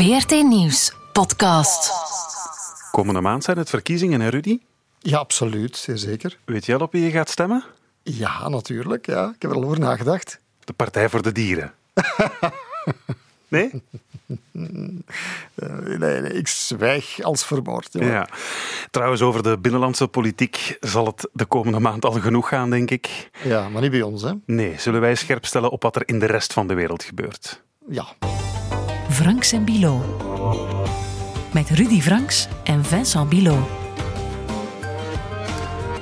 VRT Nieuws podcast. Komende maand zijn het verkiezingen, hè Rudy? Ja, absoluut, zeer zeker. Weet jij al op wie je gaat stemmen? Ja, natuurlijk. Ja. Ik heb er al over nagedacht. De Partij voor de Dieren. nee? Uh, nee, nee, ik zwijg als vermoord. Ja. ja. Trouwens, over de binnenlandse politiek zal het de komende maand al genoeg gaan, denk ik. Ja, maar niet bij ons, hè? Nee, zullen wij scherp stellen op wat er in de rest van de wereld gebeurt? Ja. Franks en Bilo. Met Rudy Franks en Vincent Bilo.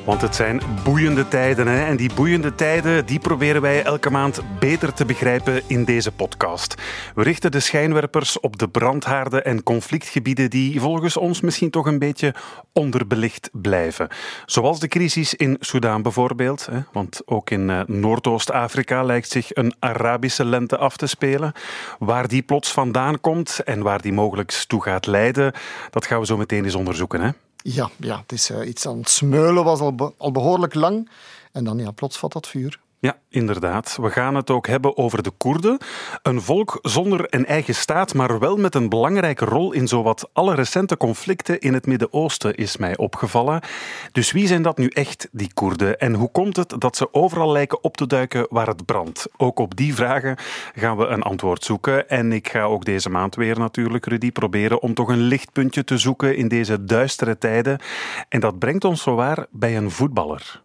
Want het zijn boeiende tijden. Hè? En die boeiende tijden die proberen wij elke maand beter te begrijpen in deze podcast. We richten de schijnwerpers op de brandhaarden en conflictgebieden die volgens ons misschien toch een beetje onderbelicht blijven. Zoals de crisis in Soudaan bijvoorbeeld. Hè? Want ook in uh, Noordoost-Afrika lijkt zich een Arabische lente af te spelen. Waar die plots vandaan komt en waar die mogelijk toe gaat leiden, dat gaan we zo meteen eens onderzoeken. Hè? Ja, ja het is uh, iets aan het smeulen, was al, al behoorlijk lang. En dan ja, plots vat dat vuur. Ja, inderdaad. We gaan het ook hebben over de Koerden. Een volk zonder een eigen staat, maar wel met een belangrijke rol in zowat alle recente conflicten in het Midden-Oosten, is mij opgevallen. Dus wie zijn dat nu echt, die Koerden? En hoe komt het dat ze overal lijken op te duiken waar het brandt? Ook op die vragen gaan we een antwoord zoeken. En ik ga ook deze maand weer natuurlijk, Rudy, proberen om toch een lichtpuntje te zoeken in deze duistere tijden. En dat brengt ons zowaar bij een voetballer.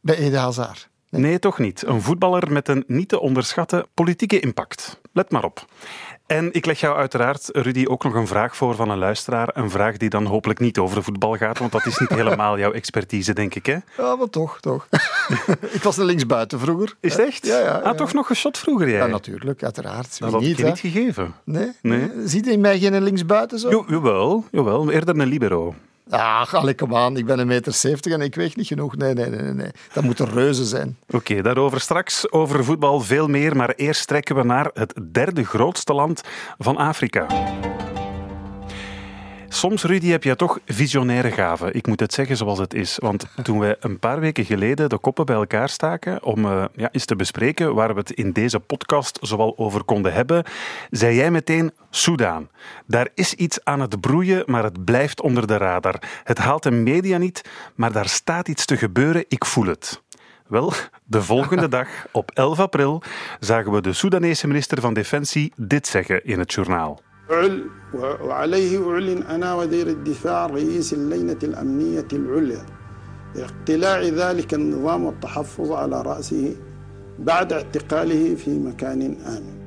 Bij Ede Hazard. Nee. nee, toch niet. Een voetballer met een niet te onderschatten politieke impact. Let maar op. En ik leg jou uiteraard, Rudy, ook nog een vraag voor van een luisteraar. Een vraag die dan hopelijk niet over de voetbal gaat, want dat is niet helemaal jouw expertise, denk ik. Hè? Ja, maar toch, toch. ik was een linksbuiten vroeger. Is het echt? Ja, ja. Ah, toch nog geschot vroeger, jij? Ja, natuurlijk, uiteraard. Dat had niet, je niet gegeven. Nee? nee. Ziet in mij geen linksbuiten zo? Jo, jawel, jawel, eerder een libero. Ach, allee, kom aan. Ik ben een meter zeventig en ik weeg niet genoeg. Nee, nee, nee. nee. Dat moet een reuze zijn. Oké, daarover straks. Over voetbal veel meer. Maar eerst trekken we naar het derde grootste land van Afrika. Soms, Rudy, heb je toch visionaire gaven. Ik moet het zeggen zoals het is. Want toen wij een paar weken geleden de koppen bij elkaar staken om uh, ja, eens te bespreken waar we het in deze podcast zoal over konden hebben, zei jij meteen Soudaan. Daar is iets aan het broeien, maar het blijft onder de radar. Het haalt de media niet, maar daar staat iets te gebeuren. Ik voel het. Wel, de volgende dag, op 11 april, zagen we de Soedanese minister van Defensie dit zeggen in het journaal. وعليه أعلن أنا وزير الدفاع رئيس اللجنة الأمنية العليا باقتلاع ذلك النظام والتحفظ على رأسه بعد اعتقاله في مكان آمن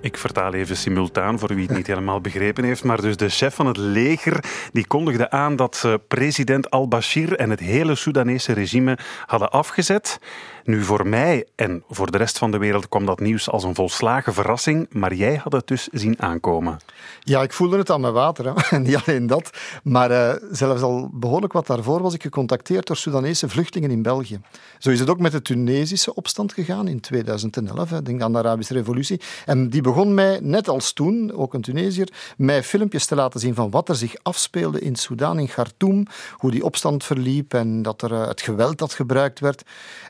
Ik vertaal even simultaan voor wie het niet helemaal begrepen heeft. Maar dus de chef van het leger die kondigde aan dat ze president al-Bashir en het hele Soedanese regime hadden afgezet. Nu, voor mij en voor de rest van de wereld kwam dat nieuws als een volslagen verrassing, maar jij had het dus zien aankomen. Ja, ik voelde het aan mijn water. Hè. Niet alleen dat, maar uh, zelfs al behoorlijk wat daarvoor was ik gecontacteerd door Soedanese vluchtelingen in België. Zo is het ook met de Tunesische opstand gegaan in 2011, hè, denk aan de Arabische revolutie. En die begon mij, net als toen, ook een Tunesiër, mij filmpjes te laten zien van wat er zich afspeelde in Soedan, in Khartoum, hoe die opstand verliep en dat er uh, het geweld dat gebruikt werd.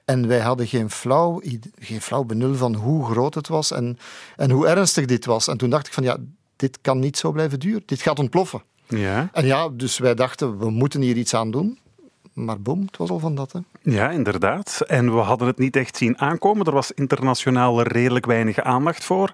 En wij hadden geen flauw, geen flauw benul van hoe groot het was en, en hoe ernstig dit was. En toen dacht ik van ja, dit kan niet zo blijven duren. Dit gaat ontploffen. Ja. En ja, dus wij dachten, we moeten hier iets aan doen. Maar boom, het was al van dat. Hè. Ja, inderdaad. En we hadden het niet echt zien aankomen. Er was internationaal redelijk weinig aandacht voor.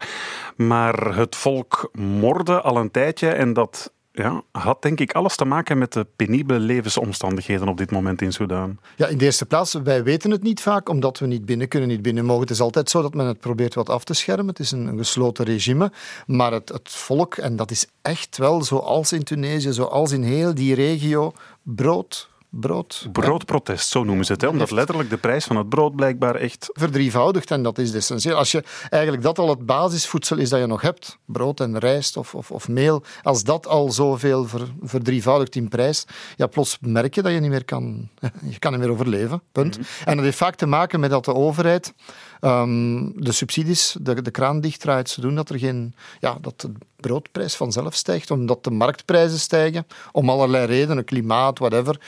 Maar het volk morde al een tijdje en dat ja, had denk ik alles te maken met de penibele levensomstandigheden op dit moment in Soudaan. Ja, in de eerste plaats, wij weten het niet vaak, omdat we niet binnen kunnen, niet binnen mogen. Het is altijd zo dat men het probeert wat af te schermen. Het is een, een gesloten regime. Maar het, het volk, en dat is echt wel zoals in Tunesië, zoals in heel die regio, brood, brood. Broodprotest, zo noemen ze het. Hè? Omdat letterlijk de prijs van het brood blijkbaar echt... Verdrievoudigt en dat is essentieel. Als je eigenlijk dat al het basisvoedsel is dat je nog hebt, brood en rijst of, of, of meel, als dat al zoveel ver, verdrievoudigt in prijs, ja, plots merk je dat je niet meer kan, je kan niet meer overleven. Punt. Mm -hmm. En dat heeft vaak te maken met dat de overheid um, de subsidies, de, de kraan dichtdraait, zodoende dat er geen... Ja, dat de broodprijs vanzelf stijgt, omdat de marktprijzen stijgen, om allerlei redenen, klimaat, whatever.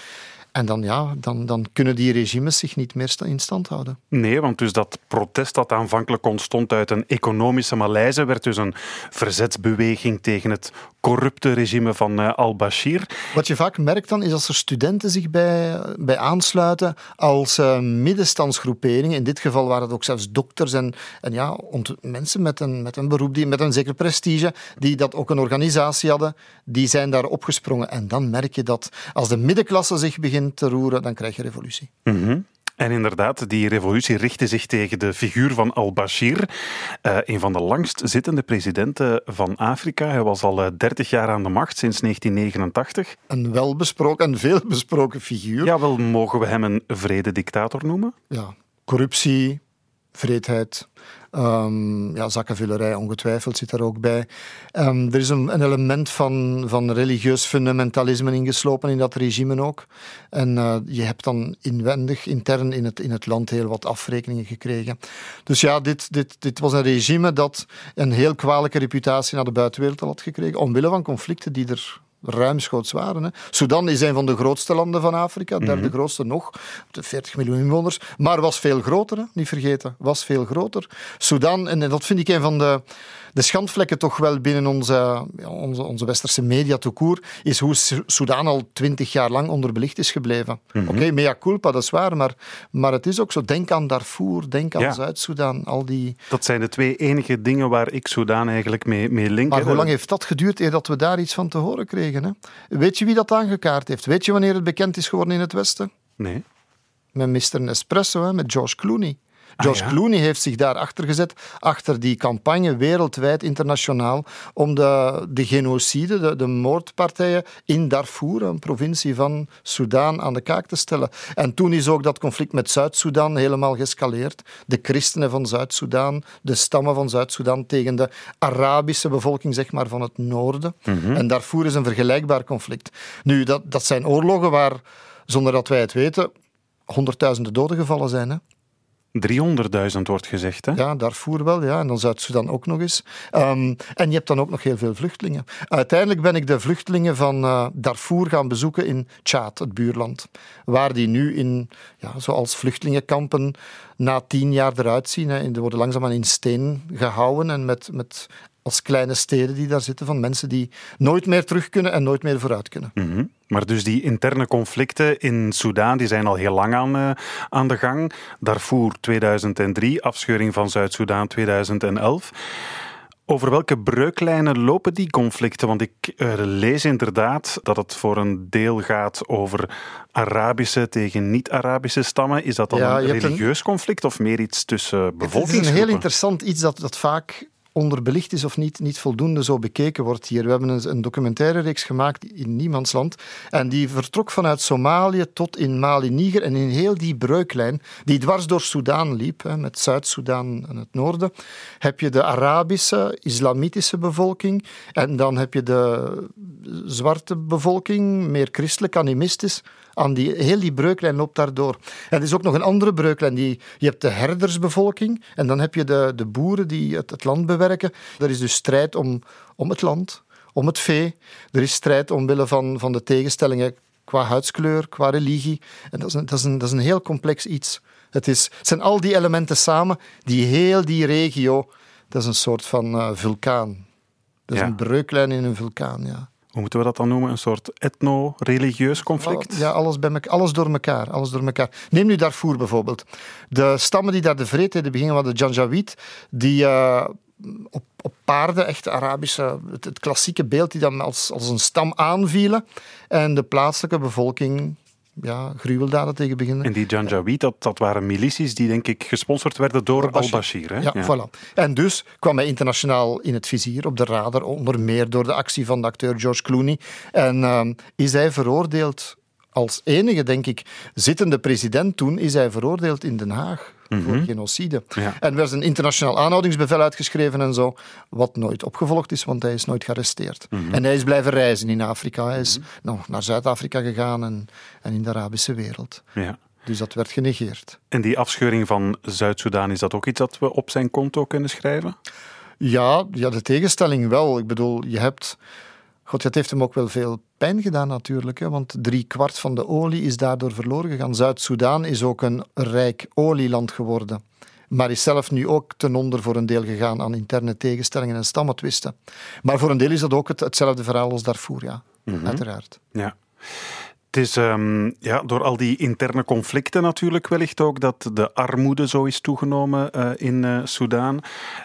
En dan, ja, dan, dan kunnen die regimes zich niet meer in stand houden. Nee, want dus dat protest dat aanvankelijk ontstond uit een economische malaise, werd dus een verzetsbeweging tegen het corrupte regime van uh, al-Bashir. Wat je vaak merkt dan, is als er studenten zich bij, bij aansluiten als uh, middenstandsgroeperingen. In dit geval waren het ook zelfs dokters en, en ja, mensen met een, met een beroep, die, met een zeker prestige, die dat ook een organisatie hadden, die zijn daar opgesprongen. En dan merk je dat als de middenklasse zich begint te roeren, dan krijg je revolutie. Mm En inderdaad, die revolutie richtte zich tegen de figuur van al-Bashir, uh, een van de langst zittende presidenten van Afrika. Hij was al 30 jaar aan de macht, sinds 1989. Een welbesproken en veelbesproken figuur. Ja, wel mogen we hem een vrede dictator noemen? Ja, corruptie, vreedheid, Um, ja, zakkenvullerij ongetwijfeld zit er ook bij. Um, er is een, een, element van, van religieus fundamentalisme ingeslopen in dat regime ook. En uh, je hebt dan inwendig, intern in het, in het land heel wat afrekeningen gekregen. Dus ja, dit, dit, dit was een regime dat een heel kwalijke reputatie naar de buitenwereld had gekregen, omwille van conflicten die er ruimschoots waren. Hè. Sudan is een van de grootste landen van Afrika, derde mm grootste nog, 40 miljoen inwoners, maar was veel groter, hè, niet vergeten, was veel groter. Sudan, en dat vind ik een van de de schandvlekken toch wel binnen onze, onze, onze westerse media toekoer, is hoe Soudaan al twintig jaar lang onderbelicht is gebleven. Mm Oké, mea culpa, dat is waar, maar, maar het is ook zo. Denk aan Darfur, denk aan Zuid-Soedan, al die... Dat zijn de twee enige dingen waar ik Soudaan eigenlijk mee, mee link. Maar hoe lang heeft dat geduurd eer dat we daar iets van te horen kregen? Hè? Weet je wie dat aangekaart heeft? Weet je wanneer het bekend is geworden in het Westen? Nee. Met Mr. Nespresso, hè, met George Clooney. George ah, Clooney heeft zich daar achter gezet, achter die campagne wereldwijd, internationaal, om de, de genocide, de, de moordpartijen in Darfur, een provincie van Soudaan, aan de kaak te stellen. En toen is ook dat conflict met Zuid-Soedan helemaal gescaleerd. De christenen van Zuid-Soedan, de stammen van Zuid-Soedan tegen de Arabische bevolking zeg maar, van het noorden. Mhm. En Darfur is een vergelijkbaar conflict. Nu, dat, dat zijn oorlogen waar, zonder dat wij het weten, honderdduizenden doden gevallen zijn. Hè? 300.000 wordt gezegd, hè? Ja, Darfur wel, ja. En dan Zuid-Sudan ook nog eens. Um, en je hebt dan ook nog heel veel vluchtelingen. Uiteindelijk ben ik de vluchtelingen van uh, Darfur gaan bezoeken in Tjaad, het buurland. Waar die nu in, ja, zoals vluchtelingenkampen na tien jaar eruit zien. Hè. Die worden langzaamaan in steen gehouden en met, met als kleine steden die daar zitten, van mensen die nooit meer terug kunnen en nooit meer vooruit kunnen. Mhm. Maar dus die interne conflicten in Soudaan die zijn al heel lang aan, uh, aan de gang. Darfur 2003, afscheuring van Zuid-Soedan 2011. Over welke breuklijnen lopen die conflicten? Want ik uh, lees inderdaad dat het voor een deel gaat over Arabische tegen niet-Arabische stammen. Is dat dan een religieus conflict of meer iets tussen bevolkingsgroepen? Het is een heel interessant iets dat, dat vaak onderbelicht is of niet, niet voldoende zo bekeken wordt hier. We hebben een, een documentaire reeks gemaakt in Niemandsland en die vertrok vanuit Somalië tot in Mali, Niger en in heel die breuklijn die dwars door Soudaan liep, met Zuid-Soedan en het noorden, heb je de Arabische, islamitische bevolking en dan heb je de zwarte bevolking, meer christelijk, animistisch, aan die, heel die breuklijn loopt daardoor. En er is ook nog een andere breuklijn. Die, je hebt de herdersbevolking en dan heb je de, de boeren die het, het land bewerken. Er is dus strijd om, om het land, om het vee. Er is strijd omwille van, van de tegenstellingen qua huidskleur, qua religie. En dat is een, dat is een, dat is een heel complex iets. Het, is, het zijn al die elementen samen die heel die regio... Dat is een soort van uh, vulkaan. Dat is een breuklijn in een vulkaan, ja hoe moeten we dat dan noemen? Een soort etno-religieus conflict? Ja, alles, bij me, alles door elkaar. Alles door elkaar. Neem nu Darfur bijvoorbeeld. De stammen die daar de vreedheden beginnen, waren de Janjaweed, die uh, op, op paarden, echt Arabische, het, klassieke beeld, die dan als, als een stam aanvielen. En de plaatselijke bevolking ja, gruweldaden tegen beginnen. En die Janjaweed, dat, dat waren milities die denk ik gesponsord werden door al-Bashir. Ja, ja, voilà. En dus kwam hij internationaal in het vizier, op de radar, onder meer door de actie van de acteur George Clooney. En uh, is hij veroordeeld als enige, denk ik, zittende president toen, is hij veroordeeld in Den Haag voor mhm. genocide. En er werd een internationaal aanhoudingsbevel uitgeschreven en zo, wat nooit opgevolgd is, want hij is nooit gearresteerd. Mhm. En hij is blijven reizen in Afrika. Hij is mm naar Zuid-Afrika gegaan en, en in de Arabische wereld. Ja. Dus dat werd genegeerd. En die afscheuring van Zuid-Soedan, is dat ook iets dat we op zijn konto kunnen schrijven? Ja, ja, de tegenstelling wel. Ik bedoel, je hebt God, het heeft hem ook wel veel pijn gedaan natuurlijk, hè, want drie kwart van de olie is daardoor verloren gegaan. Zuid-Soedan is ook een rijk olieland geworden maar is zelf nu ook ten onder voor een deel gegaan aan interne tegenstellingen en stammetwisten. Maar voor een deel is dat ook het, hetzelfde verhaal als Darfur, ja, mm uiteraard. Ja. Het is um, ja, door al die interne conflicten natuurlijk wellicht ook dat de armoede zo is toegenomen uh, in uh, Soudaan.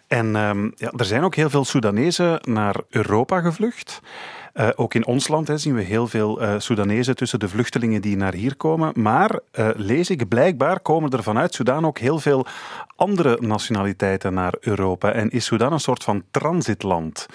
En um, ja, er zijn ook heel veel Soedanezen naar Europa gevlucht. Uh, ook in ons land hè, zien we heel veel uh, Soedanezen tussen de vluchtelingen die naar hier komen. Maar uh, lees ik, blijkbaar komen er vanuit Soedan ook heel veel andere nationaliteiten naar Europa. En is Soedan een soort van transitland?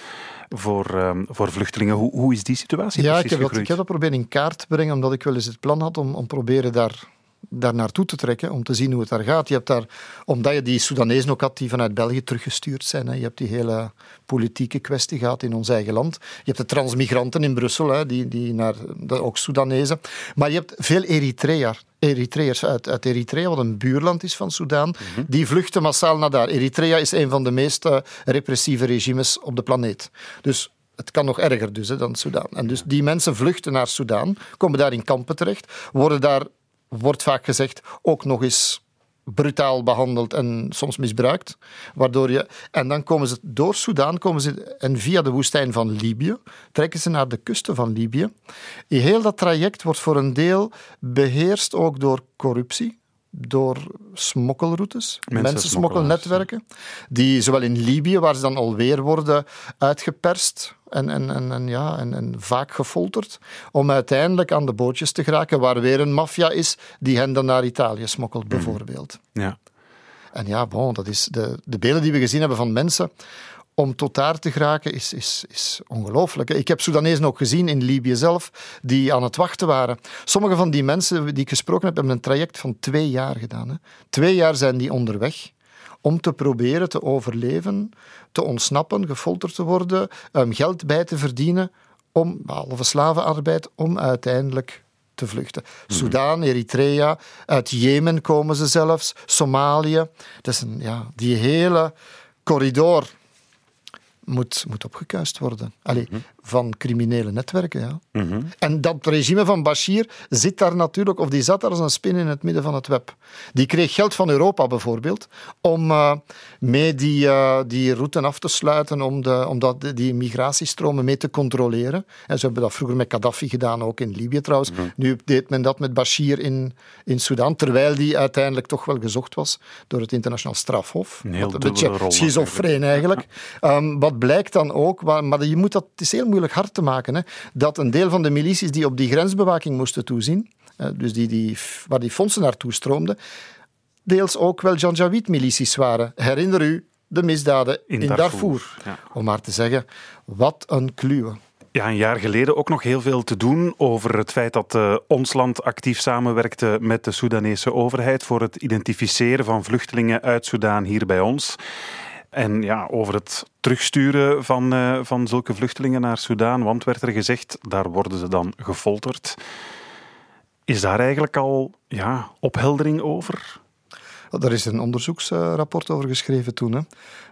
voor, um, voor vluchtelingen. Hoe, hoe is die situatie ja, ik heb, dat, ik heb dat proberen in kaart te brengen, omdat ik wel eens het plan had om, om proberen daar daar naartoe te trekken om te zien hoe het daar gaat. Je hebt daar, omdat je die Soedanezen ook had die vanuit België teruggestuurd zijn. Hè. Je hebt die hele politieke kwestie gehad in ons eigen land. Je hebt de transmigranten in Brussel, hè, die, die naar, ook Soedanezen. Maar je hebt veel Eritrea, Eritreërs uit, uit Eritrea, wat een buurland is van Soedan. Mhm. Die vluchten massaal naar daar. Eritrea is een van de meest uh, repressieve regimes op de planeet. Dus het kan nog erger dus, hè, dan Soedan. En dus die mensen vluchten naar Soedan, komen daar in kampen terecht, worden daar wordt vaak gezegd, ook nog eens brutaal behandeld en soms misbruikt. Waardoor je, en dan komen ze door Soudaan komen ze, en via de woestijn van Libië trekken ze naar de kusten van Libië. Heel dat traject wordt voor een deel beheerst ook door corruptie door smokkelroutes, mensensmokkelnetwerken, die zowel in Libië, waar ze dan alweer worden uitgeperst en, en, en, en, ja, en, en vaak gefolterd, om uiteindelijk aan de bootjes te geraken, waar weer een maffia is die hen dan naar Italië smokkelt, mhm. bijvoorbeeld. Ja. En ja, bon, dat is de, de beelden die we gezien hebben van mensen om tot daar te geraken is, is, is ongelooflijk. Ik heb Soedanezen ook gezien in Libië zelf, die aan het wachten waren. Sommige van die mensen die ik gesproken heb, hebben een traject van twee jaar gedaan. Hè. Twee jaar zijn die onderweg om te proberen te overleven, te ontsnappen, gefolterd te worden, um, geld bij te verdienen, om, behalve slavenarbeid, om uiteindelijk te vluchten. Mm Soudaan, Eritrea, uit Jemen komen ze zelfs, Somalië. Is een, ja, die hele corridor moet, moet opgekuist worden. Allee, mhm. Van criminele netwerken, ja. Mhm. En dat regime van Bashir zit daar natuurlijk, of die zat daar als een spin in het midden van het web. Die kreeg geld van Europa bijvoorbeeld, om uh, mee die, uh, die route af te sluiten, om, de, om dat, die migratiestromen mee te controleren. En ze hebben dat vroeger met Gaddafi gedaan, ook in Libië trouwens. Mhm. Nu deed men dat met Bashir in, in Sudan, terwijl die uiteindelijk toch wel gezocht was door het internationaal strafhof. Een heel een beetje schizofreen eigenlijk. Um, wat blijkt dan ook, maar je moet dat, het is heel moeilijk hard te maken, hè, dat een deel van de milities die op die grensbewaking moesten toezien, dus die, die, waar die fondsen naartoe stroomden, deels ook wel Janjaweed-milities waren. Herinner u de misdaden in, Darfur. Om maar te zeggen, wat een kluwe. Ja, een jaar geleden ook nog heel veel te doen over het feit dat uh, ons land actief samenwerkte met de Soedanese overheid voor het identificeren van vluchtelingen uit Soedan hier bij ons. En ja, over het terugsturen van, uh, van zulke vluchtelingen naar Soudaan, want werd er gezegd, daar worden ze dan gefolterd. Is daar eigenlijk al ja, opheldering over? Daar is een onderzoeksrapport over geschreven toen. Hè.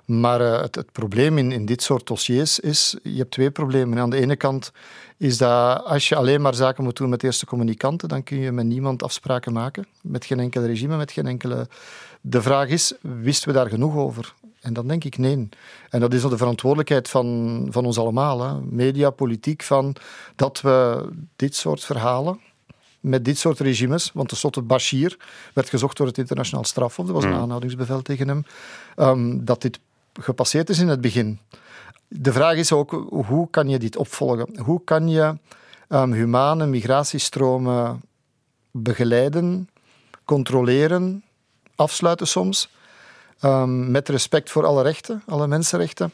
Maar uh, het, het, probleem in, in dit soort dossiers is, je hebt twee problemen. Aan de ene kant is dat als je alleen maar zaken moet doen met eerste communicanten, dan kun je met niemand afspraken maken. Met geen enkel regime, met geen enkele... De vraag is, wisten we daar genoeg over? En dan denk ik nee. En dat is de verantwoordelijkheid van, van ons allemaal, hè. media, politiek, van dat we dit soort verhalen met dit soort regimes, want tenslotte Bashir werd gezocht door het internationaal strafhof, er was een hmm. aanhoudingsbevel tegen hem, um, dat dit gepasseerd is in het begin. De vraag is ook, hoe kan je dit opvolgen? Hoe kan je um, humane migratiestromen begeleiden, controleren, afsluiten soms, Um, met respect voor alle rechten, alle mensenrechten.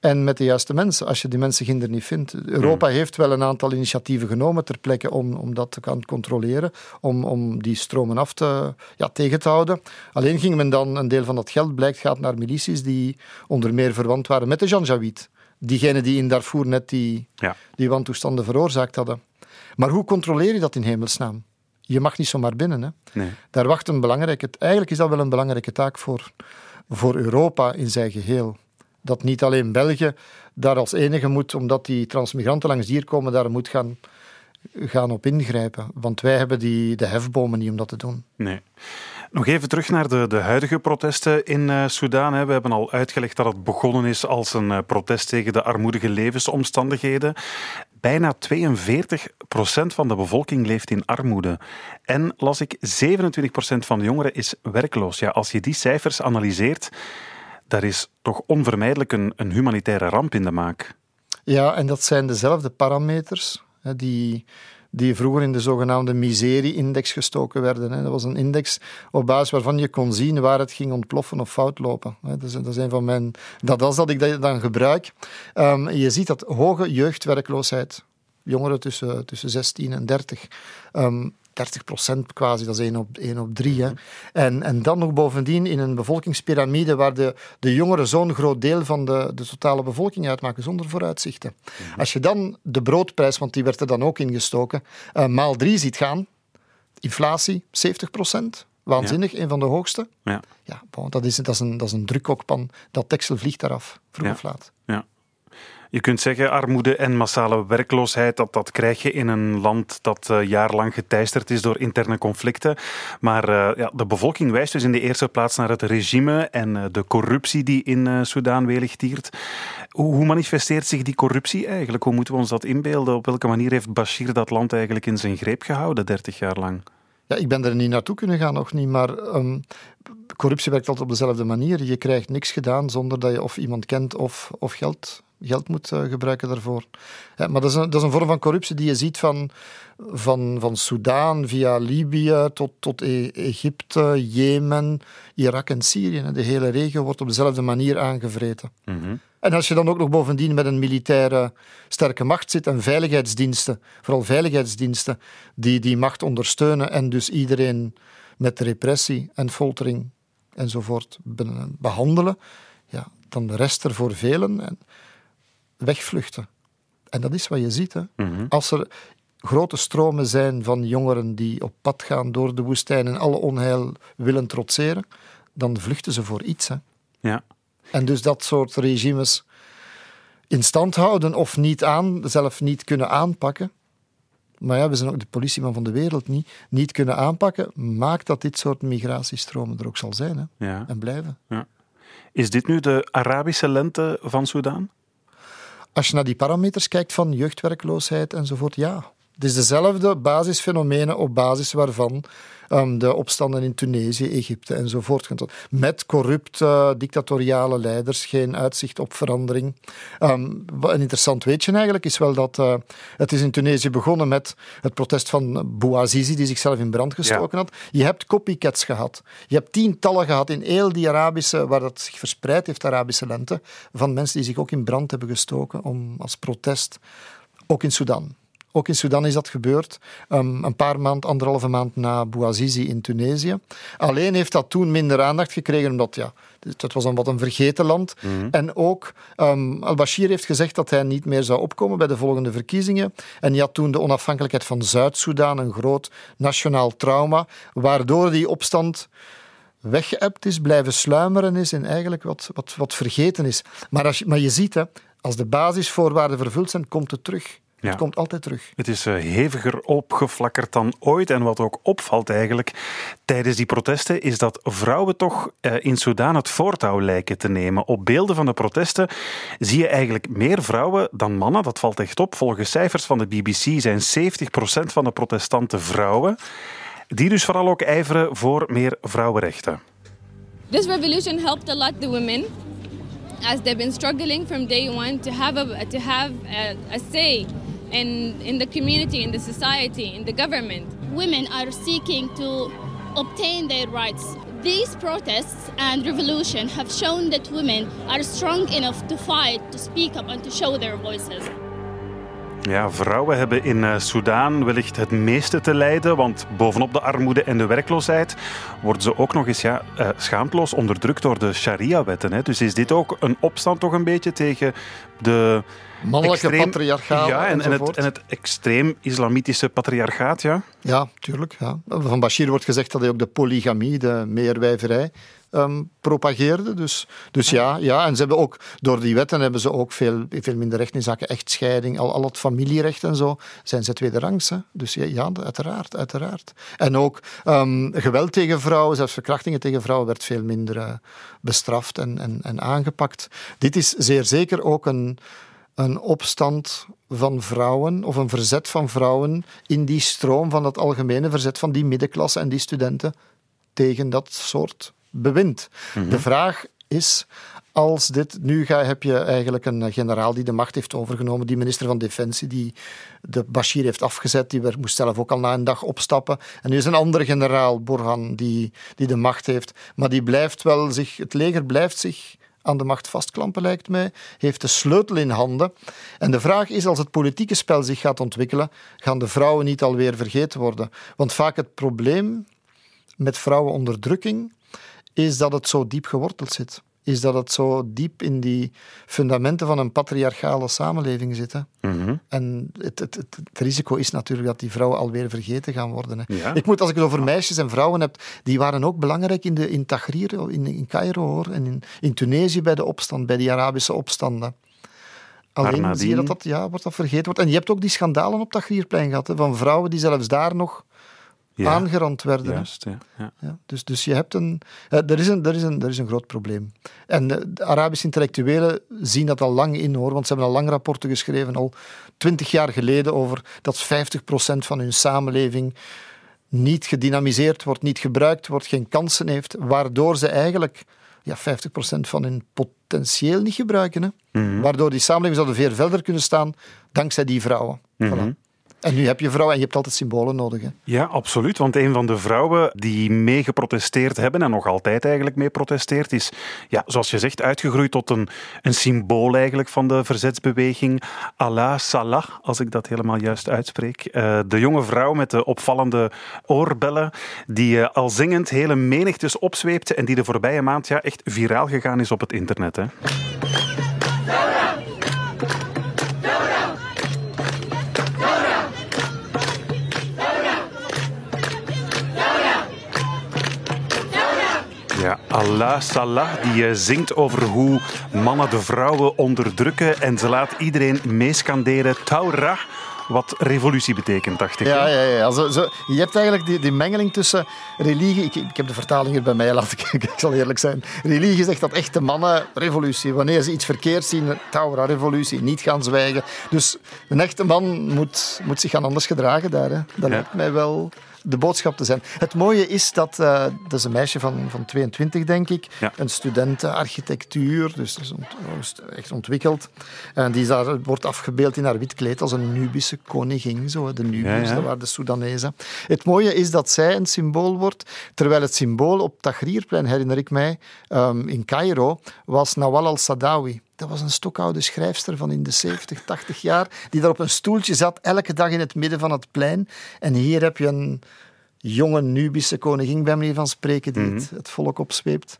En met de juiste mensen, als je die mensenginder niet vindt. Europa hmm. heeft wel een aantal initiatieven genomen ter plekke om, om dat te gaan controleren, om, om die stromen af te, ja, tegen te houden. Alleen ging men dan, een deel van dat geld blijkt, gaat naar milities die onder meer verwant waren met de Janjaweed. Diegenen die in Darfur net die, ja. die wantoestanden veroorzaakt hadden. Maar hoe controleer je dat in hemelsnaam? Je mag niet zomaar binnen. Hè. Nee. Daar wacht een belangrijke... Eigenlijk is dat wel een belangrijke taak voor, voor Europa in zijn geheel. dat niet alleen België daar als enige moet, omdat die transmigranten langs hier komen, daar moet gaan, gaan op ingrijpen. Want wij hebben die, de hefbomen niet om dat te doen. Nee. Nog even terug naar de, de huidige protesten in uh, eh. We hebben al uitgelegd dat het begonnen is als een uh, protest tegen de armoedige levensomstandigheden. Bijna 42% van de bevolking leeft in armoede. En las ik, 27% van de jongeren is werkloos. Ja, als je die cijfers analyseert, daar is toch onvermijdelijk een, een humanitaire ramp in de maak. Ja, en dat zijn dezelfde parameters die die vroeger in de zogenaamde miserie-index gestoken werden. Dat was een index op basis waarvan je kon zien waar het ging ontploffen of fout lopen. Dat is, dat een van mijn... Dat is dat ik dan gebruik. Um, je ziet dat hoge jeugdwerkloosheid, jongeren tussen, tussen 16 en 30, 30 procent quasi, dat is 1 op, 1 op 3. Hè. En, en dan nog bovendien in een bevolkingspyramide waar de, de jongeren zo'n groot deel van de, de totale bevolking uitmaken, zonder vooruitzichten. Mhm. Als je dan de broodprijs, want die werd er dan ook ingestoken, uh, maal 3 ziet gaan, inflatie 70 procent, waanzinnig, een van de hoogste. Ja. Ja, bon, dat, is, dat, is een, dat is een drukokpan, dat teksel vliegt eraf, vroeg of laat. Ja. Je kunt zeggen, armoede en massale werkloosheid, dat, dat krijg je in een land dat uh, jarenlang geteisterd is door interne conflicten. Maar uh, ja, de bevolking wijst dus in de eerste plaats naar het regime en uh, de corruptie die in Soudaan welig tiert. Hoe, hoe, manifesteert zich die corruptie eigenlijk? Hoe moeten we ons dat inbeelden? Op welke manier heeft Bashir dat land eigenlijk in zijn greep gehouden, 30 jaar lang? Ja, ik ben er niet naartoe kunnen gaan, nog niet, maar um, corruptie werkt altijd op dezelfde manier. Je krijgt niks gedaan zonder dat je of iemand kent of, of geld geld moet uh, gebruiken daarvoor. Ja, maar dat is, een, dat is een vorm van corruptie die je ziet van, van, van Soudaan via Libië tot, tot e Egypte, Jemen, Irak en Syrië. De hele regio wordt op dezelfde manier aangevreten. Mm -hmm. En als je dan ook nog bovendien met een militaire sterke macht zit en veiligheidsdiensten, vooral veiligheidsdiensten, die die macht ondersteunen en dus iedereen met repressie en foltering enzovoort behandelen, ja, dan rest er voor velen. En wegvluchten. En dat is wat je ziet. Hè. Mhm. Als er grote stromen zijn van jongeren die op pad gaan door de woestijn en alle onheil willen trotseren, dan vluchten ze voor iets. Hè. Ja. En dus dat soort regimes in stand houden of niet aan, zelf niet kunnen aanpakken. Maar ja, we zijn ook de politieman van de wereld niet, niet kunnen aanpakken, maakt dat dit soort migratiestromen er ook zal zijn hè, ja. en blijven. Ja. Is dit nu de Arabische lente van Soudaan? Als je naar die parameters kijkt van jeugdwerkloosheid enzovoort, ja. Het is dezelfde basisfenomenen op basis waarvan um, de opstanden in Tunesië, Egypte enzovoort. Met corrupte, dictatoriale leiders, geen uitzicht op verandering. Um, een interessant weetje eigenlijk is wel dat uh, het is in Tunesië begonnen met het protest van Bouazizi, die zichzelf in brand gestoken had. Je hebt copycats gehad. Je hebt tientallen gehad in heel die Arabische, waar dat zich verspreid heeft, Arabische lente, van mensen die zich ook in brand hebben gestoken om, als protest. Ook in Sudan. Ook in Sudan is dat gebeurd, um, een paar maand, anderhalve maand na Bouazizi in Tunesië. Alleen heeft dat toen minder aandacht gekregen, omdat ja, het was een wat een vergeten land. Mm En ook um, al-Bashir heeft gezegd dat hij niet meer zou opkomen bij de volgende verkiezingen. En die had toen de onafhankelijkheid van Zuid-Soedan, een groot nationaal trauma, waardoor die opstand weggeëpt is, blijven sluimeren is en eigenlijk wat, wat, wat vergeten is. Maar, als je, maar je ziet, hè, als de basisvoorwaarden vervuld zijn, komt het terug. Het komt altijd terug. Het is uh, heviger opgeflakkerd dan ooit. En wat ook opvalt eigenlijk tijdens die protesten, is dat vrouwen toch uh, in Soudaan het voortouw lijken te nemen. Op beelden van de protesten zie je eigenlijk meer vrouwen dan mannen. Dat valt echt op. Volgens cijfers van de BBC zijn 70% van de protestanten vrouwen. Die dus vooral ook ijveren voor meer vrouwenrechten. This revolution helped a lot the women as they've been struggling from day one to have a, to have a, a say in, in the community, in the society, in the government. Women are seeking to obtain their rights. These protests and revolution have shown that women are strong enough to fight, to speak up, and to show their voices. Ja, vrouwen hebben in uh, Soudaan wellicht het meeste te lijden, want bovenop de armoede en de werkloosheid worden ze ook nog eens ja, uh, schaamteloos onderdrukt door de sharia-wetten. Dus is dit ook een opstand toch een beetje tegen de Mannelijke extreem, patriarchaat ja, en, en, het, en het extreem islamitische patriarchaat, ja? Ja, tuurlijk. Ja. Van Bashir wordt gezegd dat hij ook de polygamie, de meerwijverij, ehm, propageerde. Dus, dus ja, ja, en ze hebben ook, door die wetten hebben ze ook veel, veel minder recht in zaken echtscheiding, al, al het familierecht en zo, zijn ze tweederangs. Hè? Dus ja, ja, uiteraard, uiteraard. En ook um, geweld tegen vrouwen, zelfs verkrachtingen tegen vrouwen, werd veel minder uh, bestraft en, en, en aangepakt. Dit is zeer zeker ook een een opstand van vrouwen of een verzet van vrouwen in die stroom van dat algemene verzet van die middenklasse en die studenten tegen dat soort bewind. Mhm. De vraag is, als dit. Nu ga, heb je eigenlijk een generaal die de macht heeft overgenomen, die minister van Defensie, die de Bashir heeft afgezet, die moest zelf ook al na een dag opstappen. En nu is een andere generaal, Borhan, die, die de macht heeft. Maar die blijft wel zich. Het leger blijft zich aan de macht vastklampen, lijkt mij, heeft de sleutel in handen. En de vraag is, als het politieke spel zich gaat ontwikkelen, gaan de vrouwen niet alweer vergeten worden? Want vaak het probleem met vrouwenonderdrukking is dat het zo diep geworteld zit is dat het zo diep in die fundamenten van een patriarchale samenleving zit. Mhm. En het, het, het, risico is natuurlijk dat die vrouwen alweer vergeten gaan worden. Hè. Ik moet, als ik het over meisjes en vrouwen heb, die waren ook belangrijk in, de, in Tahrir, in, in Cairo hoor, en in, in Tunesië bij de opstand, bij die Arabische opstanden. Alleen zie je dat dat, ja, wordt dat vergeten wordt. En je hebt ook die schandalen op Tahrirplein gehad, hè, van vrouwen die zelfs daar nog ja, aangerand werden. Juist, ja, ja. dus, dus je hebt een, uh, er, is een, er, is een, er is een groot probleem. En uh, de Arabische intellectuelen zien dat al lang in hoor, want ze hebben al lang rapporten geschreven, al twintig jaar geleden, over dat 50% van hun samenleving niet gedynamiseerd wordt, niet gebruikt wordt, geen kansen heeft, waardoor ze eigenlijk ja, 50% van hun potentieel niet gebruiken. Hè? Mm -hmm. Waardoor die samenleving zou veel verder kunnen staan dankzij die vrouwen. Mm -hmm. voilà. En nu heb je vrouwen en je hebt altijd symbolen nodig. Ja, absoluut. Want een van de vrouwen die mee geprotesteerd hebben en nog altijd eigenlijk mee protesteert, is, ja, zoals je zegt, uitgegroeid tot een, een symbool eigenlijk van de verzetsbeweging. Allah Salah, als ik dat helemaal juist uitspreek. Uh, de jonge vrouw met de opvallende oorbellen, die uh, al zingend hele menigtes opzweepte en die de voorbije maand ja, echt viraal gegaan is op het internet. Hè. Allah Salah die eh, zingt over hoe mannen de vrouwen onderdrukken en ze laat iedereen meeskanderen. Taura, wat revolutie betekent, dacht ik. Ja, ja, ja. Zo, zo, je hebt eigenlijk die, die mengeling tussen religie... Ik, ik heb de vertaling hier bij mij, laat ik, ik zal eerlijk zijn. Religie zegt dat echte mannen revolutie. Wanneer ze iets verkeerd zien, Taura, revolutie, niet gaan zwijgen. Dus een echte man moet, moet zich gaan anders gedragen daar. Hè. Dat lijkt mij wel de boodschap te zijn. Het mooie is dat, uh, dat is een meisje van, van 22, denk ik, een student architectuur, dus echt ontwikkeld. En die daar wordt afgebeeld in haar wit kleed als een Nubische koningin, zo, de Nubiërs, dat waren de Soedanezen. Het mooie is dat zij een symbool wordt, terwijl het symbool op Tahrirplein, herinner ik mij, um, in Cairo, was Nawal al-Sadawi. Dat was een stokoude schrijfster van in de 70, 80 jaar, die daar op een stoeltje zat, elke dag in het midden van het plein. En hier heb je een jonge Nubische koningin, bij manier van spreken, die het, mhm. het, volk opzweept.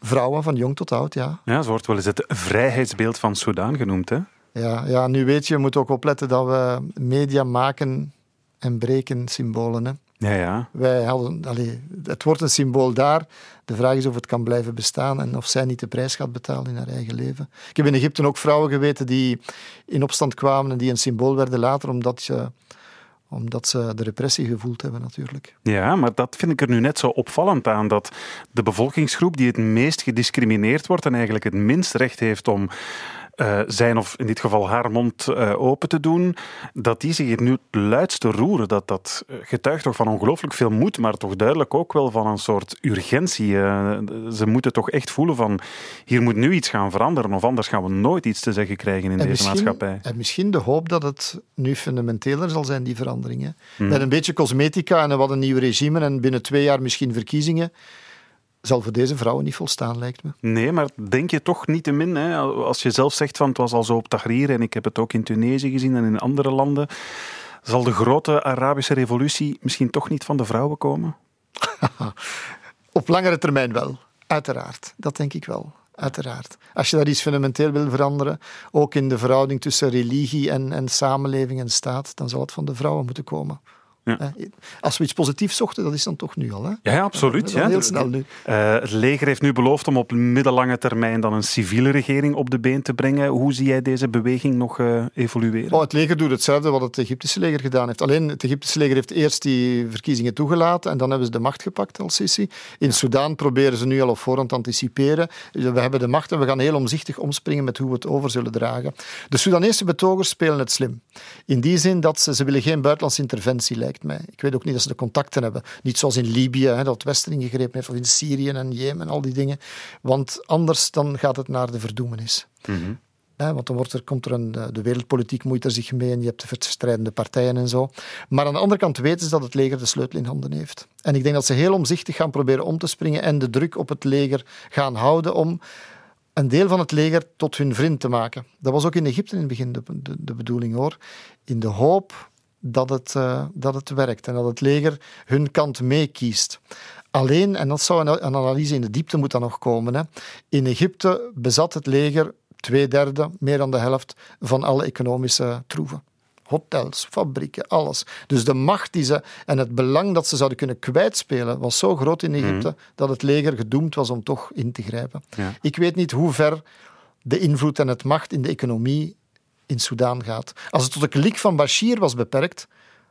Vrouwen van jong tot oud, ja. Ja, ze wordt wel eens het vrijheidsbeeld van Soudaan genoemd, hè? Ja, ja, nu weet je, je moet ook opletten dat we media maken en breken symbolen. Hè. Ja, ja. Wij hadden, allee, het wordt een symbool daar. De vraag is of het kan blijven bestaan en of zij niet de prijs gaat betalen in haar eigen leven. Ik heb in Egypte ook vrouwen geweten die in opstand kwamen en die een symbool werden later, omdat ze omdat ze de repressie gevoeld hebben natuurlijk. Ja, maar dat vind ik er nu net zo opvallend aan, dat de bevolkingsgroep die het meest gediscrimineerd wordt en eigenlijk het minst recht heeft om uh, zijn, of in dit geval haar mond uh, open te doen, dat die zich nu het luidste roeren. Dat, dat getuigt toch van ongelooflijk veel moed, maar toch duidelijk ook wel van een soort urgentie. Uh, ze moeten toch echt voelen van, hier moet nu iets gaan veranderen, of anders gaan we nooit iets te zeggen krijgen in deze maatschappij. En misschien de hoop dat het nu fundamenteler zal zijn, die veranderingen. Hmm. Met een beetje cosmetica en wat een nieuw regime en binnen twee jaar misschien verkiezingen zal voor deze vrouwen niet volstaan, lijkt me. Nee, maar denk je toch niet te min, hè? als je zelf zegt van het was al zo op Tahrir en ik heb het ook in Tunesië gezien en in andere landen, zal de grote Arabische revolutie misschien toch niet van de vrouwen komen? op langere termijn wel, uiteraard. Dat denk ik wel. Uiteraard. Als je daar iets fundamenteel wil veranderen, ook in de verhouding tussen religie en, en samenleving en staat, dan zal het van de vrouwen moeten komen. Ja. Als we iets positiefs zochten, dat is dan toch nu al. Hè? Ja, absoluut. Ja, heel snel nu. Uh, het leger heeft nu beloofd om op middellange termijn dan een civiele regering op de been te brengen. Hoe zie jij deze beweging nog uh, evolueren? Oh, het leger doet hetzelfde wat het Egyptische leger gedaan heeft. Alleen het Egyptische leger heeft eerst die verkiezingen toegelaten en dan hebben ze de macht gepakt, al Sisi. In ja. Soudaan proberen ze nu al op voorhand te anticiperen. We hebben de macht en we gaan heel omzichtig omspringen met hoe we het over zullen dragen. De Soedanese betogers spelen het slim. In die zin dat ze, ze willen geen buitenlandse interventie, lijkt mij. Ik weet ook niet dat ze de contacten hebben. Niet zoals in Libië, hè, dat het Westen ingegrepen heeft, of in Syrië en Jemen en al die dingen. Want anders dan gaat het naar de verdoemenis. Mm want dan wordt er, komt er een, de wereldpolitiek moeit er zich mee en je hebt de verstrijdende partijen en zo. Maar aan de andere kant weten ze dat het leger de sleutel in handen heeft. En ik denk dat ze heel omzichtig gaan proberen om te springen en de druk op het leger gaan houden om een deel van het leger tot hun vriend te maken. Dat was ook in Egypte in het begin de, de, de bedoeling hoor. In de hoop dat het, uh, dat het werkt en dat het leger hun kant meekiest. Alleen, en dat zou een, een, analyse in de diepte moeten nog komen, hè. in Egypte bezat het leger twee derde, meer dan de helft van alle economische troeven. Hotels, fabrieken, alles. Dus de macht die ze en het belang dat ze zouden kunnen kwijtspelen was zo groot in Egypte mm. dat het leger gedoemd was om toch in te grijpen. Ja. Ik weet niet hoe ver de invloed en het macht in de economie in Soudaan gaat. Als het tot de klik van Bashir was beperkt,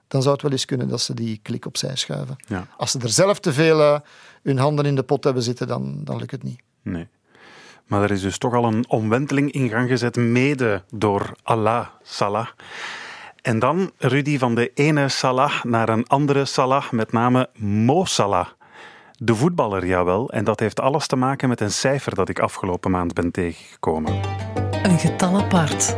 dan zou het wel eens kunnen dat ze die klik opzij schuiven. Ja. Als ze er zelf te veel uh, hun handen in de pot hebben zitten, dan, dan lukt het niet. Nee. Maar er is dus toch al een omwenteling in gang gezet, mede door Allah Salah. En dan, Rudy, van de ene Salah naar een andere Salah, met name Mo Salah. De voetballer, jawel. En dat heeft alles te maken met een cijfer dat ik afgelopen maand ben tegengekomen. Een getal apart.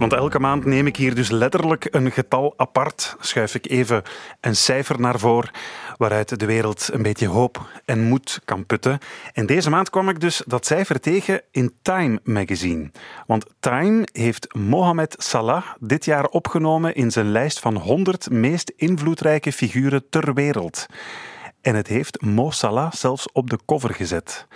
Want elke maand neem ik hier dus letterlijk een getal apart. Schuif ik even een cijfer naar voren waaruit de wereld een beetje hoop en moed kan putten. En deze maand kwam ik dus dat cijfer tegen in Time magazine. Want Time heeft Mohamed Salah dit jaar opgenomen in zijn lijst van 100 meest invloedrijke figuren ter wereld. En het heeft Mo Salah zelfs op de cover gezet.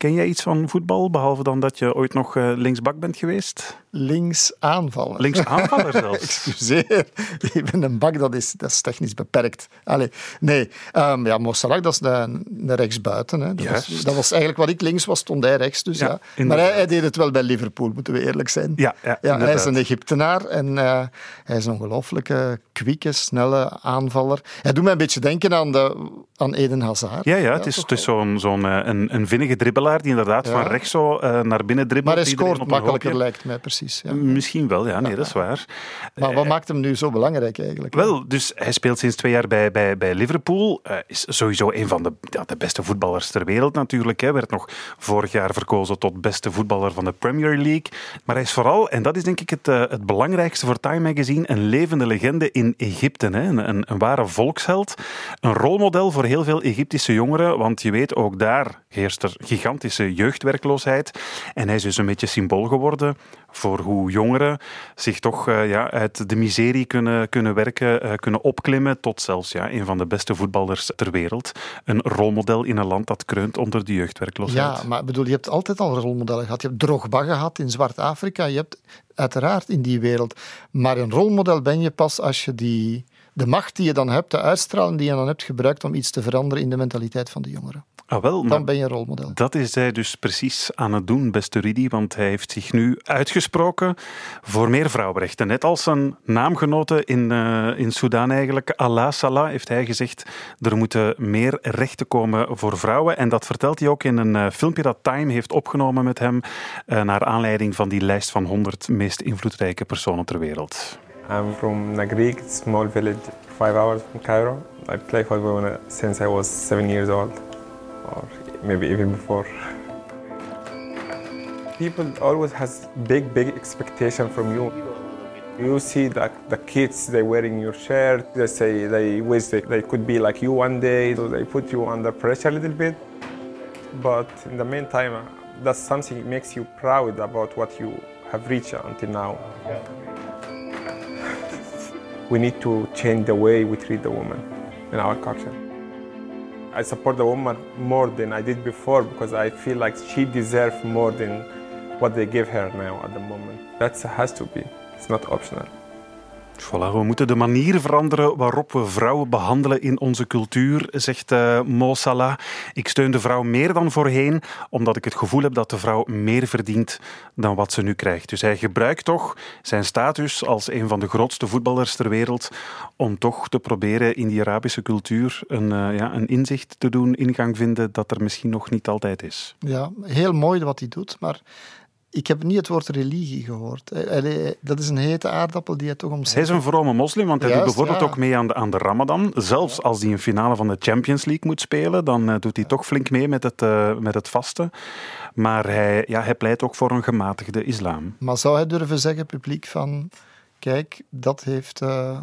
Ken jij iets van voetbal, behalve dan dat je ooit nog eh, linksbak bent geweest? Links aanvaller. Links aanvaller zelfs. Excuseer, ik ben een bak, dat is, dat is technisch beperkt. Allee, nee, um, ja, Mossarak, dat is de rechtsbuiten. Hè. Dat, was, dat was eigenlijk wat ik links was, stond hij rechts. Dus, ja, ja. Maar hij, hij, deed het wel bij Liverpool, moeten we eerlijk zijn. Ja, ja, ja hij is een Egyptenaar en uh, hij is een ongelooflijke, kwieke, snelle aanvaller. Hij doet mij een beetje denken aan, de, aan Eden Hazard. Ja, ja, het is, het is zo'n zo'n uh, een, een vinnige dribbelaar die inderdaad van rechts zo uh, naar binnen dribbelt. Maar hij scoort makkelijker, lijkt mij precies. Ja. Misschien wel, ja, nee, dat is waar. Maar wat maakt hem nu zo belangrijk eigenlijk? Wel, dus hij speelt sinds twee jaar bij, bij, bij Liverpool. Uh, is sowieso een van de, ja, de beste voetballers ter wereld natuurlijk. Hij werd nog vorig jaar verkozen tot beste voetballer van de Premier League. Maar hij is vooral, en dat is denk ik het, uh, het belangrijkste voor Time Magazine, een levende legende in Egypte. Hè? Een, een, een ware volksheld. Een rolmodel voor heel veel Egyptische jongeren, want je weet, ook daar heerst er gigantische jeugdwerkloosheid. En hij is dus een beetje symbool geworden voor hoe jongeren zich toch uh, ja, uit de miserie kunnen, kunnen werken, uh, kunnen opklimmen tot zelfs ja, een van de beste voetballers ter wereld. Een rolmodel in een land dat kreunt onder de jeugdwerkloosheid. Ja, maar bedoel, je hebt altijd al rolmodellen gehad. Je hebt Drogba gehad in Zwart-Afrika. Je hebt uiteraard in die wereld. Maar een rolmodel ben je pas als je die, de macht die je dan hebt, de uitstraling die je dan hebt, gebruikt om iets te veranderen in de mentaliteit van de jongeren. Ah, wel, dan ben je een rolmodel. Dat is hij dus precies aan het doen, beste Rudy, want hij heeft zich nu uitgesproken voor meer vrouwenrechten. Net als zijn naamgenoten in, uh, in Soudaan eigenlijk, Allah Salah, heeft hij gezegd er moeten meer rechten komen voor vrouwen. En dat vertelt hij ook in een uh, filmpje dat Time heeft opgenomen met hem, uh, naar aanleiding van die lijst van 100 meest invloedrijke personen ter wereld. I'm from Nagrig, small village, five hours from Cairo. I play football since I was seven years old. or maybe even before. People always has big, big expectation from you. You see that the kids they wearing your shirt. They say they wish they, they could be like you one day. So they put you under pressure a little bit. But in the meantime, uh, that's something that makes you proud about what you have reached until now. We need to change the way we treat the woman in our culture. I support the woman more than I did before because I feel like she deserves more than what they give her now at the moment. That has to be. It's not optional. Voilà, we moeten de manier veranderen waarop we vrouwen behandelen in onze cultuur, zegt uh, Mo Salah. Ik steun de vrouw meer dan voorheen, omdat ik het gevoel heb dat de vrouw meer verdient dan wat ze nu krijgt. Dus hij gebruikt toch zijn status als een van de grootste voetballers ter wereld om toch te proberen in die Arabische cultuur een, uh, ja, een inzicht te doen, ingang vinden dat er misschien nog niet altijd is. Ja, heel mooi wat hij doet, maar ik heb niet het woord religie gehoord. Dat is een hete aardappel die hij toch omschrijft. Hij is een vrome moslim, want hij doet bijvoorbeeld ook mee aan de, aan de Ramadan. Zelfs als hij een finale van de Champions League moet spelen, dan uh, doet hij toch flink mee met het, uh, met het vasten. Maar hij, ja, hij pleit ook voor een gematigde islam. Maar zou hij durven zeggen, publiek, van... Kijk, dat heeft uh,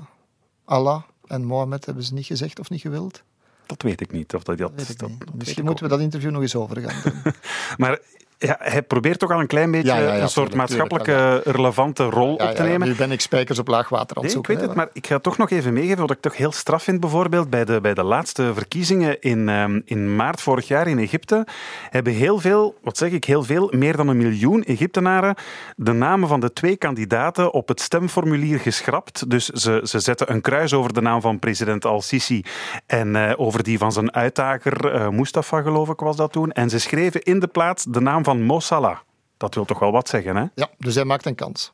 Allah en Mohammed hebben ze niet gezegd of niet gewild? Dat weet ik niet. Of dat, dat, dat, dat Misschien moeten we dat interview nog eens over gaan doen. maar ja, hij probeert toch al een klein beetje een soort maatschappelijke relevante rol op te nemen. Nu ben ik spijkers op laag water aan het zoeken. ik weet het, maar ik ga toch nog even meegeven wat ik toch heel straf vind. Bijvoorbeeld bij de, bij de laatste verkiezingen in, um, in maart vorig jaar in Egypte hebben heel veel, wat zeg ik, heel veel, meer dan een miljoen Egyptenaren de namen van de twee kandidaten op het stemformulier geschrapt. Dus ze, ze zetten een kruis over de naam van president al-Sisi en uh, over die van zijn uitdager uh, Mustafa, geloof ik was dat toen. En ze schreven in de plaats de naam van Mo Salah. Dat wil toch wel wat zeggen, hè? Ja, dus hij maakt een kans.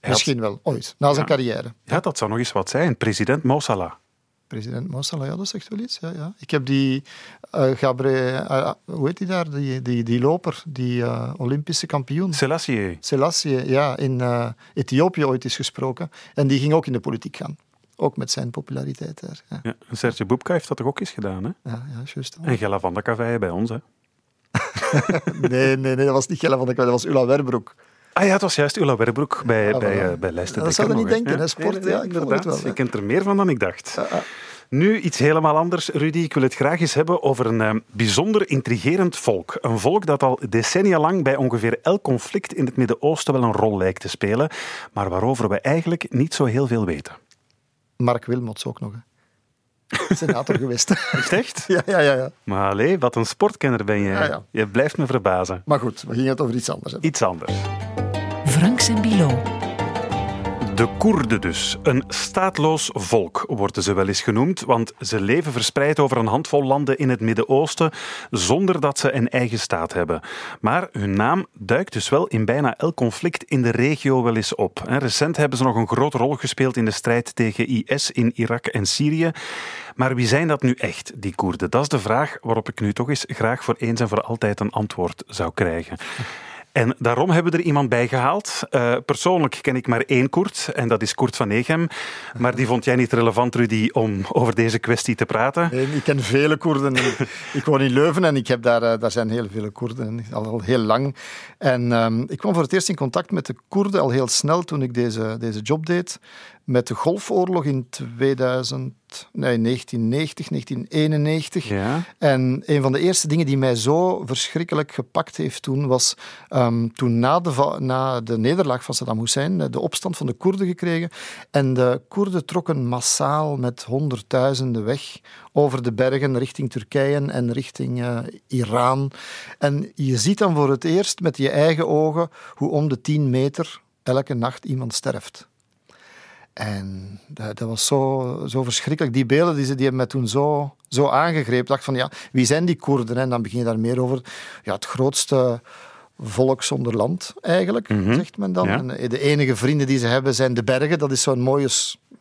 Misschien wel, ooit, na zijn ja. carrière. Ja, dat zou nog eens wat zijn. President Mo Salah. President Mo Salah, ja, dat zegt wel iets. Ja, ja. Ik heb die, uh, Gabriel, uh, hoe heet die daar, die, die, die loper, die uh, Olympische kampioen. Selassie. Selassie, ja, in Ethiopië ooit is gesproken. En die ging ook in de politiek gaan. Ook met zijn populariteit daar. Ja. Ja, en Serge Boepka heeft dat toch ook eens gedaan, hè? Ja, ja juist. En Gella van de Cavaille bij ons, hè? nee, nee, nee, dat was niet Gella van de Cavaille, dat was Ulla Werbroek. Ah ja, het was juist Ulla Werbroek bij, ja, bij, uh, bij Leicester. Dat zou je niet denken, hè? Sport, nee, nee, ja, ik inderdaad. Wel, je kent er meer van dan ik dacht. Uh, uh. Nu iets helemaal anders, Rudy. Ik wil het graag eens hebben over een uh, bijzonder intrigerend volk. Een volk dat al decennia lang bij ongeveer elk conflict in het Midden-Oosten wel een rol lijkt te spelen, maar waarover we eigenlijk niet zo heel veel weten. Mark Wilmots ook nog, hè? Senator geweest. Echt? Ja, ja, ja. ja. Maar allee, wat een sportkenner ben je. Ja, ja. Je blijft me verbazen. Maar goed, we gingen het over iets anders hebben. Iets anders. Franks en Bilo. De Koerden dus. Een staatloos volk worden ze wel eens genoemd, want ze leven verspreid over een handvol landen in het Midden-Oosten zonder dat ze een eigen staat hebben. Maar hun naam duikt dus wel in bijna elk conflict in de regio wel eens op. Recent hebben ze nog een grote rol gespeeld in de strijd tegen IS in Irak en Syrië. Maar wie zijn dat nu echt, die Koerden? Dat is de vraag waarop ik nu toch eens graag voor eens en voor altijd een antwoord zou krijgen. En daarom hebben we er iemand bij gehaald. Uh, persoonlijk ken ik maar één Koert, en dat is Koert van Egem. Maar die vond jij niet relevant, Rudy, om over deze kwestie te praten? Nee, ik ken vele Koerden. ik woon in Leuven en ik heb daar, uh, daar zijn heel veel Koerden, al, al heel lang. En um, ik kwam voor het eerst in contact met de Koerden al heel snel toen ik deze, deze job deed. Met de Golfoorlog in 2000, nee, 1990, 1991. Ja. En een van de eerste dingen die mij zo verschrikkelijk gepakt heeft toen, was um, toen na de, na de nederlaag van Saddam Hussein de opstand van de Koerden gekregen. En de Koerden trokken massaal met honderdduizenden weg over de bergen richting Turkije en richting uh, Iran. En je ziet dan voor het eerst met je eigen ogen hoe om de 10 meter elke nacht iemand sterft. En dat, dat, was zo, zo verschrikkelijk. Die beelden die, die hebben mij toen zo, zo aangegrepen. Ik dacht van, ja, wie zijn die Koerden? En dan begin je daar meer over. Ja, het grootste volk zonder land, eigenlijk, Mhm. zegt men dan. Ja. En de enige vrienden die ze hebben zijn de bergen. Dat is zo'n mooie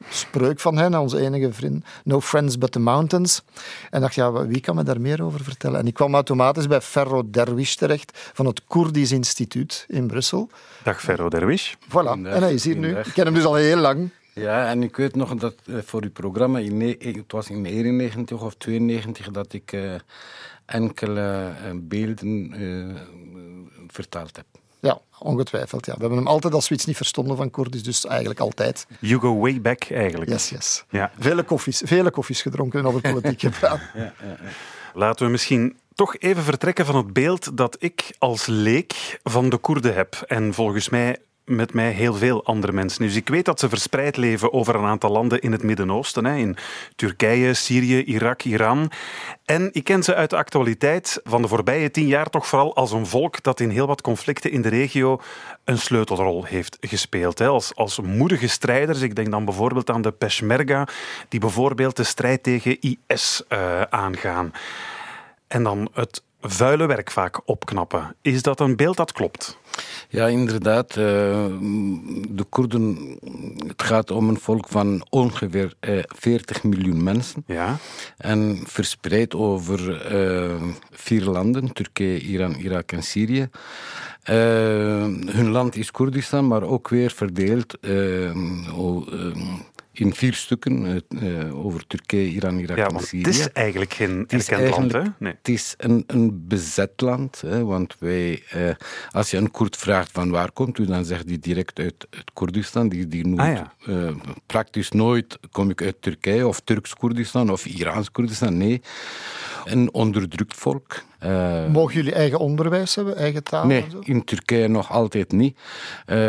spreuk van hen, onze enige vriend. No friends but the mountains. En dacht, ja, wie kan me daar meer over vertellen? En ik kwam automatisch bij Ferro Derwish terecht, van het Koerdisch Instituut in Brussel. Dag Ferro Derwish. Voilà, en hij is hier nu. Ik ken hem dus al heel lang. Ja, en ik weet nog dat uh, voor uw programma, in, het was in 91 of 92, dat ik uh, enkele uh, beelden vertaald heb. Ja, ongetwijfeld. Ja. We hebben hem altijd als zoiets niet verstonden van Koerdisch, dus eigenlijk altijd. You go way back, eigenlijk. Yes, yes. Ja. Vele, koffies, vele koffies gedronken en over politiek gepraat. ja, ja, ja. Laten we misschien toch even vertrekken van het beeld dat ik als leek van de Koerden heb. En volgens mij met mij heel veel andere mensen. Dus ik weet dat ze verspreid leven over een aantal landen in het Midden-Oosten. In Turkije, Syrië, Irak, Iran. En ik ken ze uit de actualiteit van de voorbije tien jaar toch vooral als een volk dat in heel wat conflicten in de regio een sleutelrol heeft gespeeld. Als, als moedige strijders. Ik denk dan bijvoorbeeld aan de Peshmerga, die bijvoorbeeld de strijd tegen IS uh, aangaan. En dan het vuile werk vaak opknappen. Is dat een beeld dat klopt? Ja, inderdaad. Uh, de Koerden, het gaat om een volk van ongeveer uh, eh, 40 miljoen mensen. Ja. En verspreid over uh, vier landen, Turkije, Iran, Irak en Syrië. hun land is Koerdistan, maar ook weer verdeeld in vier stukken uh, over Turkije, Iran, Irak ja, en Syrië. Het is eigenlijk geen erkend land, hè? Nee. Het is een, een bezet land, hè, want wij, uh, als je een Koerd vraagt van waar komt u, dan zegt hij direct uit, uit Koerdistan. Die, die noemt, ah, ja. uh, praktisch nooit kom ik uit Turkije of Turks-Koerdistan of Iraans-Koerdistan. Nee, een onderdrukt volk. Mogen jullie eigen onderwijs hebben, eigen taal? Nee, in Turkije nog altijd niet.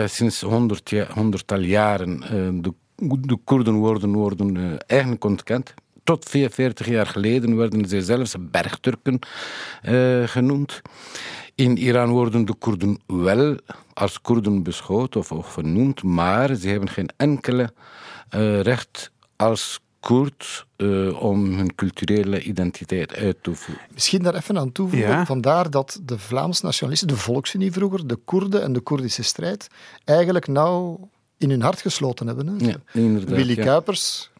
sinds honderd, honderdtal jaren de de Koerden worden, worden uh, eigenlijk ontkend. Tot 44 jaar geleden werden ze zelfs bergturken uh, genoemd. In Iran worden de Koerden wel als Koerden beschouwd of, of genoemd, maar ze hebben geen enkele uh, recht als Koerd uh, om hun culturele identiteit uit te voeren. Misschien daar even aan toevoegen. Ja. Vandaar dat de Vlaamse nationalisten, de Volksunie vroeger, de Koerden en de Koerdische strijd eigenlijk nauw in hun hart gesloten hebben. Hè? Ja, inderdaad. Willy Kuipers.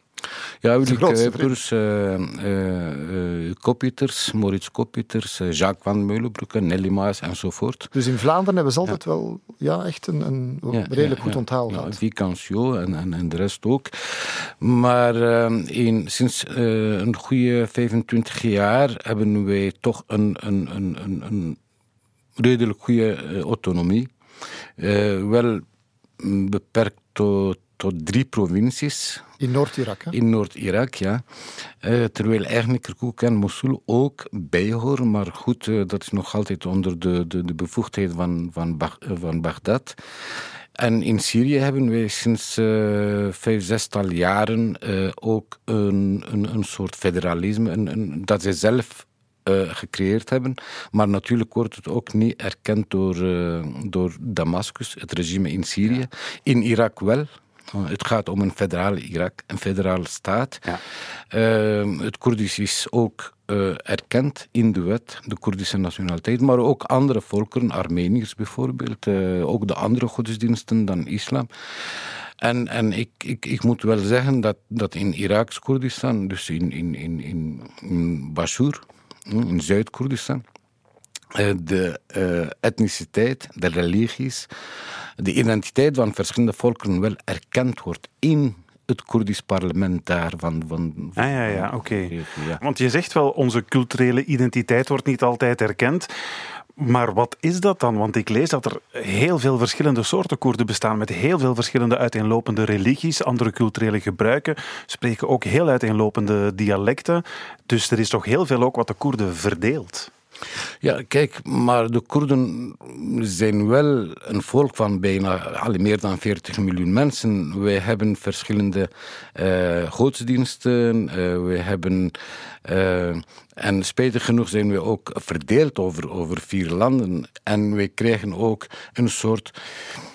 Ja, Willy Kuipers, uh, uh, Koppieters, Maurits Koppieters, Jacques van Meulenbroeke, Nelly Maas enzovoort. Dus in Vlaanderen hebben ze altijd ja. wel ja, echt een, een redelijk goed onthaald. Ja, Vicancio en, en, en, de rest ook. Maar uh, in, sinds een goede 25 jaar hebben wij toch een, een, een, een, een redelijk goede autonomie. wel beperkt tot, tot drie provincies. In Noord-Irak, In Noord-Irak, ja. Uh, terwijl eigenlijk Kirkuk en Mosul ook bijhoren, maar goed, uh, dat is nog altijd onder de, de, de bevoegdheid van, van, eh, van Bagdad. En in Syrië hebben wij sinds uh, vijf, zestal jaren uh, ook een, een, een soort federalisme, een, een, dat zij zelf uh, gecreëerd hebben. Maar natuurlijk wordt het ook niet erkend door, uh, door Damascus, het regime in Syrië. In Irak wel. Uh, het gaat om een federale Irak, een federale staat. Ja. het Koerdisch is ook erkend in de wet, de Koerdische nationaliteit, maar ook andere volkeren, Armeniërs bijvoorbeeld, ook de andere godsdiensten dan islam. En, en ik, ik, ik moet wel zeggen dat, dat in Iraks Koerdistan, dus in, in, in, in, in Bashur, in Zuid-Koerdistan. Eh, de uh, etniciteit, de religies, de identiteit van verschillende volkeren wel erkend wordt in het Koerdisch parlement daar. Van, van, ah, ja, ja, oké. Ja. Want je zegt wel, onze culturele identiteit wordt niet altijd erkend. Maar wat is dat dan? Want ik lees dat er heel veel verschillende soorten Koerden bestaan, met heel veel verschillende uiteenlopende religies, andere culturele gebruiken, spreken ook heel uiteenlopende dialecten. Dus er is toch heel veel ook wat de Koerden verdeelt. Ja, kijk, maar de Koerden zijn wel een volk van bijna alle meer dan 40 miljoen mensen. Wij hebben verschillende uh, godsdiensten, uh, wij hebben en spijtig genoeg zijn we ook verdeeld over, over vier landen. En wij krijgen ook een soort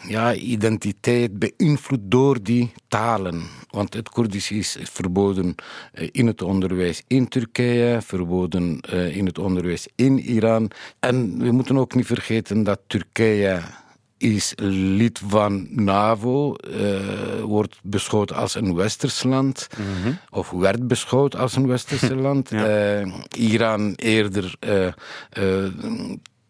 ja, identiteit beïnvloed door die talen. Want het Koerdisch is verboden eh, in het onderwijs in Turkije, verboden eh, in het onderwijs in Iran. En we moeten ook niet vergeten dat Turkije is lid van NAVO, uh, wordt beschouwd als een westers land, mm -hmm. of werd beschouwd als een westerse land. Ja. Uh, Iran eerder uh,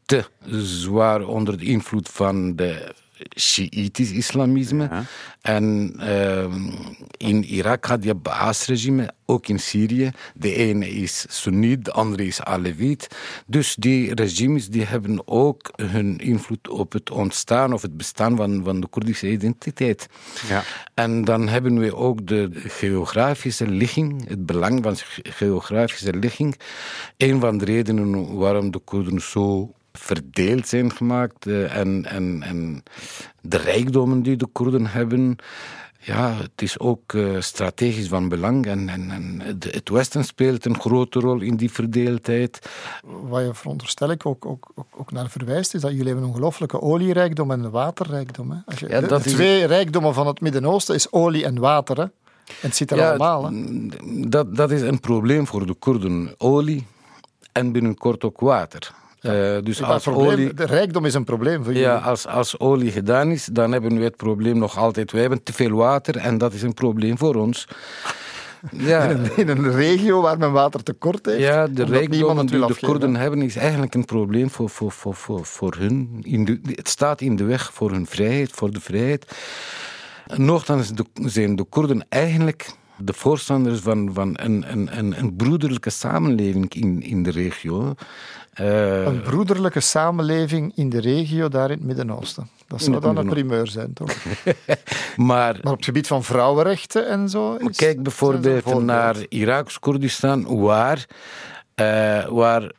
te zwaar onder de invloed van de Shiïtisch islamisme. Ja. En uh, in Irak had je Baas-regime, ook in Syrië. De ene is Soeniet, de andere is Aleviet. Dus die regimes die hebben ook hun invloed op het ontstaan of het bestaan van, van de Koerdische identiteit. Ja. En dan hebben we ook de geografische ligging, het belang van geografische ligging. Een van de redenen waarom de Koerden zo verdeeld zijn gemaakt eh, en, en, en de rijkdommen die de Koerden hebben. Ja, het is ook uh, strategisch van belang en, en, en het Westen speelt een grote rol in die verdeeldheid. Wat je veronderstel ik ook, ook, ook, ook naar verwijst, is dat jullie hebben een ongelooflijke olierijkdom en een waterrijkdom. Hè? Als je, Ja, de, is- twee rijkdommen van het Midden-Oosten is olie en water. Hè? En het zit er Ja, allemaal. Hè? dat, dat is een probleem voor de Koerden. Olie en binnenkort ook water. Eh, dus als probleem, olie... De rijkdom is een probleem voor jullie. Ja, als, als olie gedaan is, dan hebben we het probleem nog altijd. We hebben te veel water en dat is een probleem voor ons. Ja, In een regio waar men water tekort heeft. ja de het die de. Koerden hebben, is eigenlijk een probleem voor, voor, voor, voor, voor hun. In de, het staat in de weg voor hun vrijheid, voor de vrijheid. Nochtans zijn de Koerden eigenlijk de voorstanders van, van een, een, een, een broederlijke samenleving in, in de regio. Eh, Een broederlijke samenleving in de regio daar in het Midden-Oosten. Dat zou dan een primeur zijn, toch? maar Maar op het gebied van vrouwenrechten en zo. Is, Kijk bijvoorbeeld naar Iraks Koerdistan, waar, eh, waar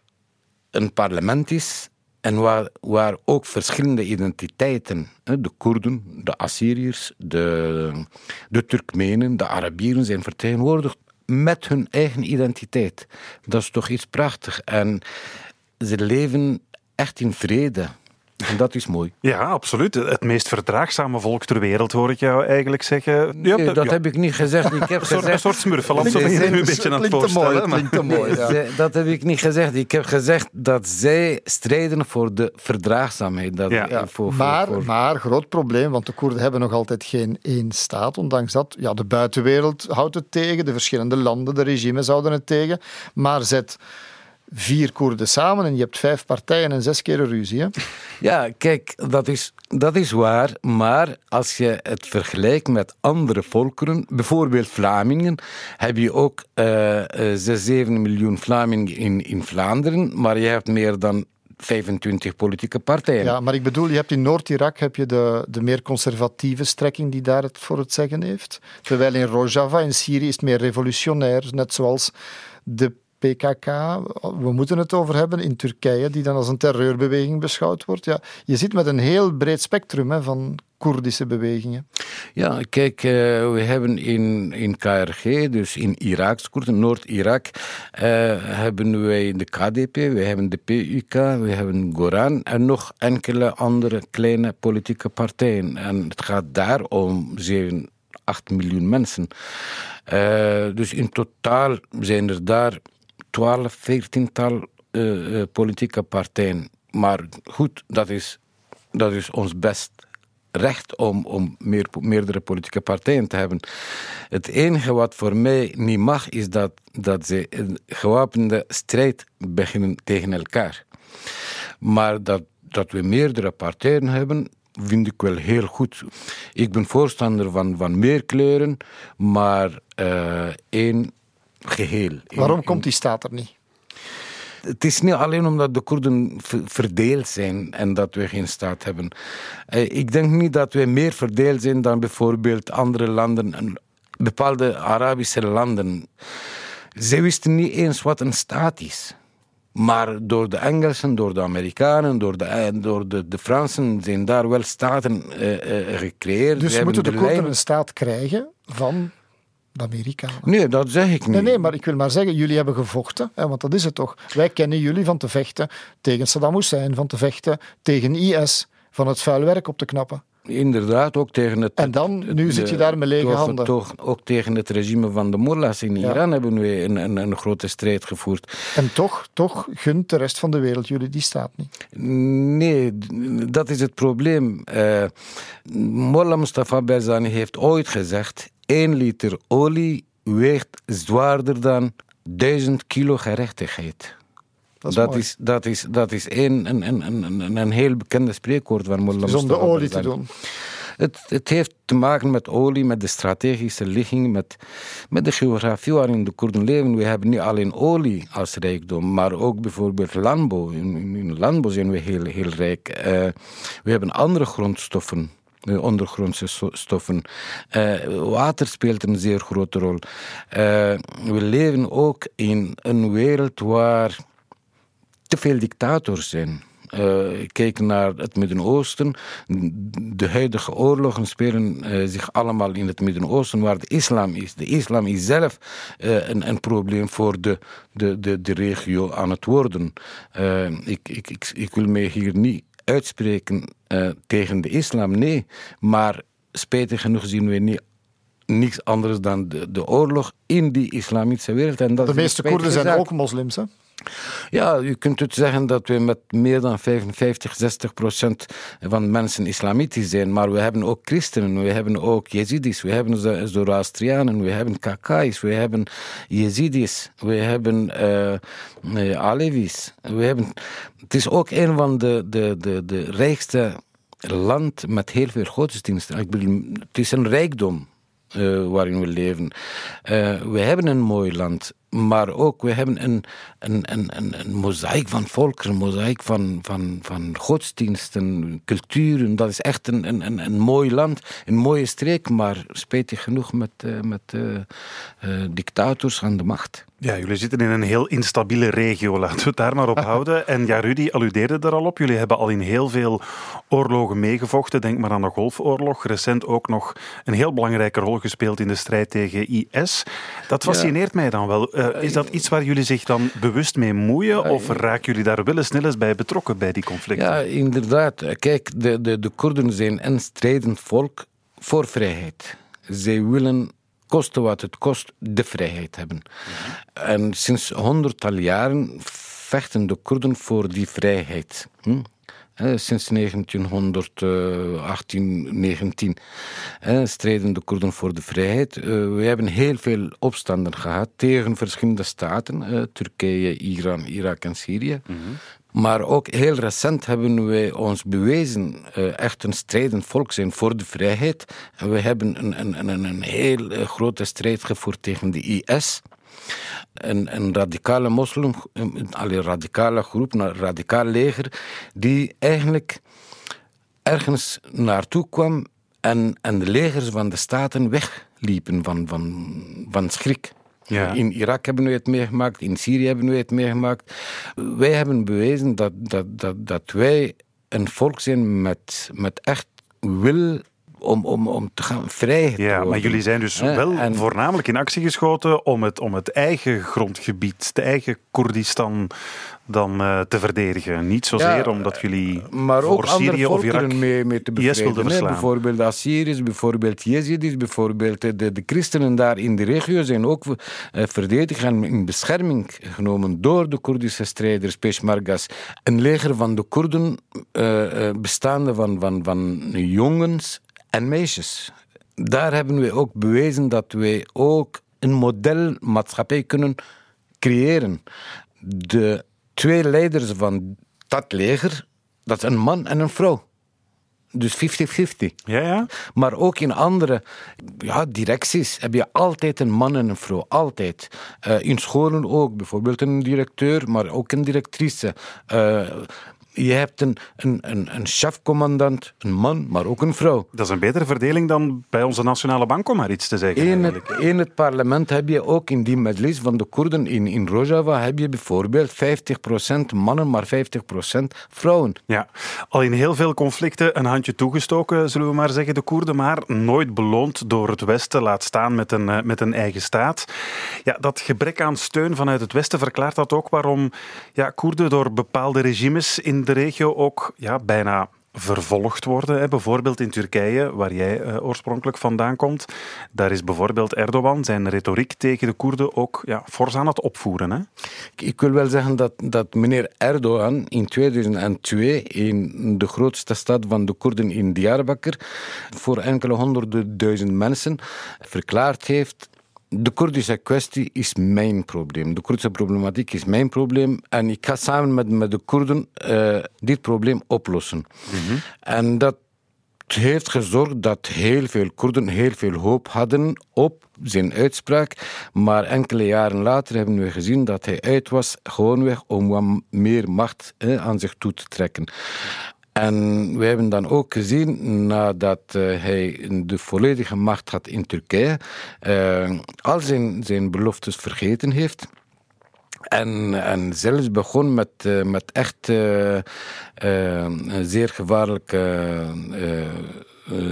een parlement is en waar, waar ook verschillende identiteiten, de Koerden, de Assyriërs, de, de Turkmenen, de Arabieren zijn vertegenwoordigd met hun eigen identiteit. Dat is toch iets prachtigs. En ze leven echt in vrede. En dat is mooi. Ja, absoluut. Het meest verdraagzame volk ter wereld, hoor ik jou eigenlijk zeggen. Ja, Nee, dat ja, heb ik niet gezegd. Ik heb een soort, een gezegd soort smurfeland, zo Ze ben je nu een beetje aan het te mooi, voorstellen. maar- klinkt te mooi. ja. Dat heb ik niet gezegd. Ik heb gezegd dat zij strijden voor de verdraagzaamheid. Dat, voor, voor- maar, voor- maar, groot probleem, want de Koerden hebben nog altijd geen één staat. Ondanks dat, ja, de buitenwereld houdt het tegen, de verschillende landen, de regimes houden het tegen. Maar zet vier Koerden samen en je hebt vijf partijen en zes keer een ruzie. Hè? Ja, kijk, dat is, dat is waar. Maar als je het vergelijkt met andere volkeren, bijvoorbeeld Vlamingen, heb je ook eh, 6, 7 miljoen Vlamingen in, in Vlaanderen, maar je hebt meer dan 25 politieke partijen. Ja, maar ik bedoel, je hebt in Noord-Irak heb je de, de meer conservatieve strekking die daar het voor het zeggen heeft. Terwijl in Rojava in Syrië is het meer revolutionair, net zoals de PKK, we moeten het over hebben, in Turkije, die dan als een terreurbeweging beschouwd wordt. Ja, je zit met een heel breed spectrum hè, van Koerdische bewegingen. Ja, kijk, eh, we hebben in, in KRG, dus in Iraks Koerden, Noord-Irak, eh, hebben wij de KDP, we hebben de PUK, we hebben Goran en nog enkele andere kleine politieke partijen. En het gaat daar om 7, 8 miljoen mensen. Eh, dus in totaal zijn er daar 12, 14-tal eh, eh, politieke partijen. Maar goed, dat is, dat is ons best recht om, om meer, meerdere politieke partijen te hebben. Het enige wat voor mij niet mag, is dat, dat ze een gewapende strijd beginnen tegen elkaar. Maar dat, dat we meerdere partijen hebben, vind ik wel heel goed. Ik ben voorstander van, van meer kleuren, maar eh, één geheel. Waarom komt die staat er niet? Het is niet alleen omdat de Koerden ver- verdeeld zijn en dat we geen staat hebben. Eh, Ik denk niet dat we meer verdeeld zijn dan bijvoorbeeld andere landen, en bepaalde Arabische landen. Ze wisten niet eens wat een staat is. Maar door de Engelsen, door de Amerikanen, door de, eh, door de, de Fransen zijn daar wel staten eh, gecreëerd. Dus moeten de Koerden lijn- een staat krijgen van de Amerikanen? Nee, dat zeg ik niet. Nee, nee, maar ik wil maar zeggen, jullie hebben gevochten, hè, want dat is het toch. Wij kennen jullie van te vechten tegen Saddam Hussein, van te vechten tegen IS, van het vuil werk op te knappen. Inderdaad, ook tegen het... En dan, nu zit je daar met lege toch, handen. Toch, ook tegen het regime van de mullahs in Ja. Iran hebben we een, een, een grote strijd gevoerd. En toch, toch gunt de rest van de wereld jullie die staat niet. Nee, dat is het probleem. Eh Mullah Mustafa Barzani heeft ooit gezegd... één liter olie weegt zwaarder dan duizend kilo gerechtigheid. Dat is Dat is, dat is, dat is een, een, een, een, een heel bekende spreekwoord van Mullah Dus om de olie te doen. Het, het heeft te maken met olie, met de strategische ligging, met, met de geografie waarin de Koerden leven. We hebben niet alleen olie als rijkdom, maar ook bijvoorbeeld landbouw. In, in, in landbouw zijn we heel, heel rijk. Eh, we hebben andere grondstoffen. Eh, Ondergrondse stoffen. Eh, water speelt een zeer grote rol. Eh, we leven ook in een wereld waar te veel dictators zijn. Kijk naar het Midden-Oosten. De huidige oorlogen spelen zich allemaal in het Midden-Oosten, waar de islam is. De islam is zelf een, een, probleem voor de, de, de, de regio aan het worden. ik, ik, ik, ik wil mij hier niet uitspreken tegen de islam, nee. Maar spijtig genoeg zien we niet niets anders dan de, de oorlog in die islamitische wereld. En dat de meeste Koerden zijn ook moslims, hè? Ja, je kunt het zeggen dat we met meer dan 55, 60 procent van mensen islamitisch zijn. Maar we hebben ook christenen, we hebben ook jezidis, we hebben Zoroastrianen, we hebben Kakais, we hebben jezidis, we hebben uh, Alevis. We hebben, het is ook een van de, de, de, de rijkste land met heel veel godsdiensten. Ik bedoel, het is een rijkdom. Uh, waarin we leven. Uh, we hebben een mooi land maar ook, we hebben een, een, een, een, een mozaïek van volkeren, een mozaïek van, van, van godsdiensten, culturen. Dat is echt een, een, een, mooi land, een mooie streek, maar spijtig genoeg met, uh, met uh, uh, dictators aan de macht. Ja, jullie zitten in een heel instabiele regio, laten we het daar maar op houden. En ja, Rudy alludeerde er al op. Jullie hebben al in heel veel oorlogen meegevochten. Denk maar aan de Golfoorlog. Recent ook nog een heel belangrijke rol gespeeld in de strijd tegen IS. Dat fascineert mij dan wel. Uh, is dat iets waar jullie zich dan bewust mee moeien? Of raken jullie daar wel eens eens bij betrokken bij die conflicten? Ja, inderdaad. Kijk, de, de, de Koerden zijn een strijdend volk voor vrijheid. Zij willen koste wat het kost, de vrijheid hebben. En sinds honderdtal jaren vechten de Koerden voor die vrijheid. Hm? Sinds 1918, 19 strijden de Koerden voor de vrijheid. Uh, we hebben heel veel opstanden gehad tegen verschillende staten, Turkije, Iran, Irak en Syrië. Mhm. Maar ook heel recent hebben wij ons bewezen uh, echt een strijdend volk zijn voor de vrijheid. En we hebben een, een, een, een heel eh, grote strijd gevoerd tegen de IS. Een, een radicale moslim, een, een radicale groep, een radicaal leger, die eigenlijk ergens naartoe kwam en, en de legers van de staten wegliepen van, van, van schrik. Ja. In Irak hebben we het meegemaakt, in Syrië hebben we het meegemaakt. Wij hebben bewezen dat, dat, dat, dat wij een volk zijn met, met echt wil om, om, om te gaan vrijheid Ja, maar jullie zijn dus wel voornamelijk in actie geschoten om het, om het eigen grondgebied, de eigen Koerdistan dan uh, te verdedigen. Niet zozeer omdat jullie maar voor ook Syrië of Irak mee, mee te bevrijden. Bijvoorbeeld Assyriërs, bijvoorbeeld Jezidis, bijvoorbeeld de, de christenen daar in de regio zijn ook uh, verdedigd en in bescherming genomen door de Koerdische strijders, Peshmergas. Een leger van de Koerden uh, bestaande van, van, van jongens en meisjes. Daar hebben we ook bewezen dat wij ook een modelmaatschappij kunnen creëren. De twee leiders van dat leger, dat is een man en een vrouw. Dus 50-50. Ja, ja. Maar ook in andere ja, directies heb je altijd een man en een vrouw. Altijd. Uh, in scholen ook. Bijvoorbeeld een directeur, maar ook een directrice. Uh, je hebt een, een, een, een chefcommandant, een man, maar ook een vrouw. Dat is een betere verdeling dan bij onze nationale bank, om maar iets te zeggen. In het, in het parlement heb je ook in die medlis van de Koerden in, in Rojava heb je bijvoorbeeld 50% mannen, maar 50% vrouwen. Ja, al in heel veel conflicten een handje toegestoken, zullen we maar zeggen, de Koerden, maar nooit beloond door het Westen, laat staan met een, eh, met een eigen staat. Ja, dat gebrek aan steun vanuit het Westen verklaart dat ook waarom ja, Koerden door bepaalde regimes in de regio ook ja, bijna vervolgd worden. Hè. Bijvoorbeeld in Turkije, waar jij uh, oorspronkelijk vandaan komt. Daar is bijvoorbeeld Erdogan zijn retoriek tegen de Koerden ook ja, fors aan het opvoeren. Hè. Ik wil wel zeggen dat, dat meneer Erdogan in 2002 in de grootste stad van de Koerden in Diyarbakir voor enkele honderden duizend mensen verklaard heeft de Koerdische kwestie is mijn probleem. De Koerdische problematiek is mijn probleem. En ik ga samen met, met de Koerden uh, dit probleem oplossen. Mm -hmm. En dat heeft gezorgd dat heel veel Koerden heel veel hoop hadden op zijn uitspraak. Maar enkele jaren later hebben we gezien dat hij uit was, gewoonweg om wat meer macht aan zich toe te trekken. En we hebben dan ook gezien, nadat uh, hij de volledige macht had in Turkije, uh, al zijn, zijn beloftes vergeten heeft. En, en zelfs begon met, uh, met echt zeer gevaarlijke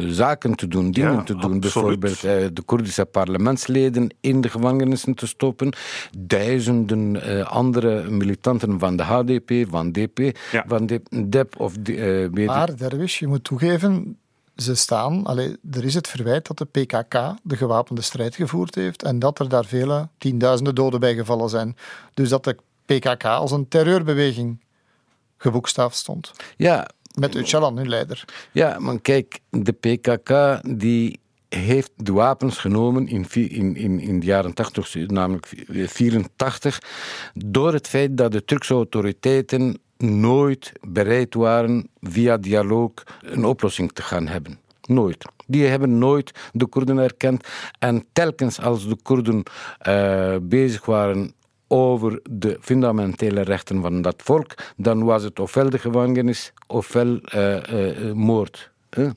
zaken te doen, dingen Ja, te doen. absoluut. Bijvoorbeeld eh, de Koerdische parlementsleden in de gevangenissen te stoppen. Duizenden eh, andere militanten van de HDP, van DP, Ja. van de DEP of de, eh. Maar, Derwish, je moet toegeven, ze staan... Allee, er is het verwijt dat de PKK de gewapende strijd gevoerd heeft en dat er daar vele tienduizenden doden bij gevallen zijn. Dus dat de PKK als een terreurbeweging geboekstaafd stond. Ja, Met Öcalan, hun leider. Ja, maar kijk, de PKK die heeft de wapens genomen in, in, in, in de jaren 80, namelijk 84, door het feit dat de Turkse autoriteiten nooit bereid waren via dialoog een oplossing te gaan hebben. Nooit. Die hebben nooit de Koerden erkend. En telkens als de Koerden eh, bezig waren over de fundamentele rechten van dat volk, dan was het ofwel de gevangenis ofwel eh, eh, eh, moord.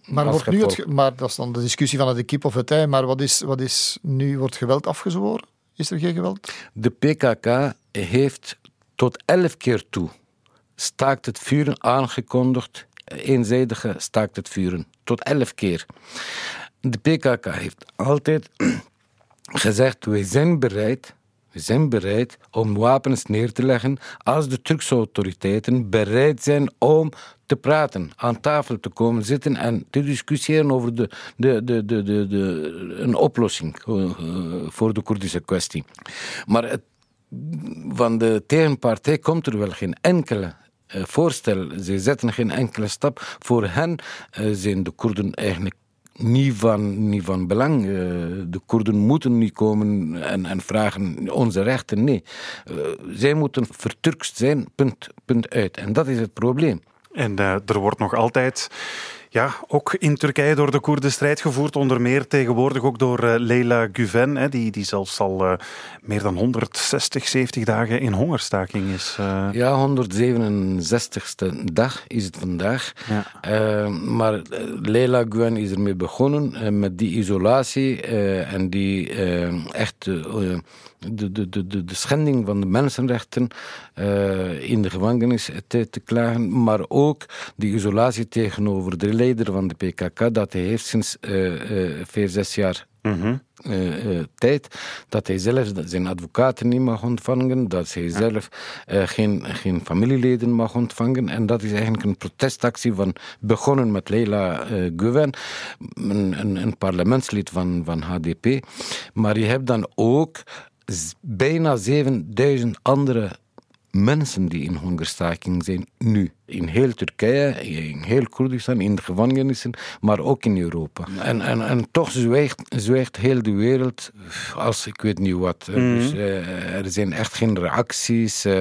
Maar, wordt nu het, maar dat is dan de discussie van het kip of het ei. Maar wat is, wat is nu? Wordt geweld afgezworen? Is er geen geweld? De PKK heeft tot elf keer toe staakt het vuren aangekondigd, eenzijdige staakt het vuren, tot elf keer. De PKK heeft altijd gezegd, wij zijn bereid, we zijn bereid om wapens neer te leggen als de Turkse autoriteiten bereid zijn om te praten, aan tafel te komen zitten en te discussiëren over de, de, de, de, de, een oplossing eh, eh, voor de Koerdische kwestie. Maar van de tegenpartij komt er wel geen enkele eh, voorstel. Ze zetten geen enkele stap. Voor hen zijn de Koerden eigenlijk niet van, niet van belang. Eh, de Koerden moeten niet komen en, en vragen onze rechten. Nee. Eh, zij moeten verturkst zijn, punt, punt uit. En dat is het probleem. En eh, er wordt nog altijd, ja, ook in Turkije door de Koerden strijd gevoerd. Onder meer tegenwoordig ook door eh, Leila Guven, hè, die, die zelfs al eh, meer dan 160, 70 dagen in hongerstaking is. eh. Ja, 167ste dag is het vandaag. Ja. Maar Leila Gwen is ermee begonnen met die isolatie en die echt de, de, de, de, de schending van de mensenrechten in de gevangenis te, te klagen, maar ook die isolatie tegenover de leider van de PKK, dat hij heeft sinds eh, eh, vier, zes jaar Mhm. eh, tijd dat hij zelf zijn advocaten niet mag ontvangen, dat hij zelf geen, geen familieleden mag ontvangen. En dat is eigenlijk een protestactie van begonnen met Leila Guven, een, een, een parlementslid van, van HDP. Maar je hebt dan ook bijna 7000 andere mensen die in hongerstaking zijn nu. In heel Turkije, in heel Koerdistan, in de gevangenissen, maar ook in Europa. En, en, en toch zwijgt, zwijgt heel de wereld als ik weet niet wat. Dus, eh, er zijn echt geen reacties. eh,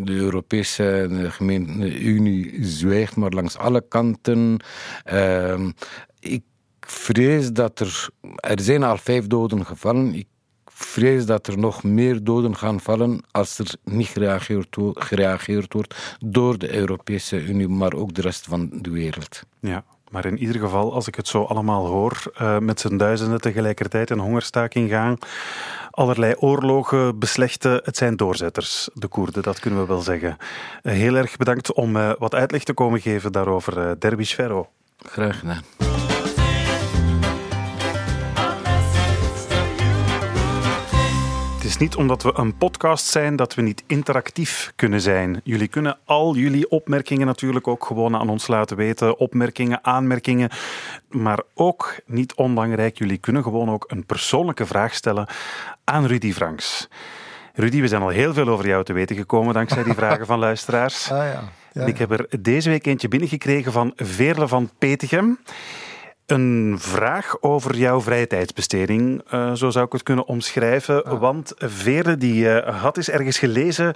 de Europese de gemeente Unie zwijgt maar langs alle kanten. Eh, ik vrees dat er... Er zijn al vijf doden gevallen. Ik vrees dat er nog meer doden gaan vallen als er niet gereageerd, wo- gereageerd wordt door de Europese Unie, maar ook de rest van de wereld. Ja, maar in ieder geval, als ik het zo allemaal hoor, eh, met z'n duizenden tegelijkertijd in hongerstaking gaan, allerlei oorlogen beslechten, het zijn doorzetters, de Koerden, dat kunnen we wel zeggen. Eh, heel erg bedankt om eh, wat uitleg te komen geven daarover, Derwish Ferro. Graag gedaan. Is niet omdat we een podcast zijn dat we niet interactief kunnen zijn. Jullie kunnen al jullie opmerkingen natuurlijk ook gewoon aan ons laten weten. Opmerkingen, aanmerkingen. Maar ook, niet onbelangrijk, jullie kunnen gewoon ook een persoonlijke vraag stellen aan Rudy Franks. Rudy, we zijn al heel veel over jou te weten gekomen dankzij die vragen van luisteraars. Ah ja. ik heb er deze week eentje binnengekregen van Veerle van Petegem. Een vraag over jouw vrije tijdsbesteding, eh, zo zou ik het kunnen omschrijven. Want Veerle die, eh, had eens ergens gelezen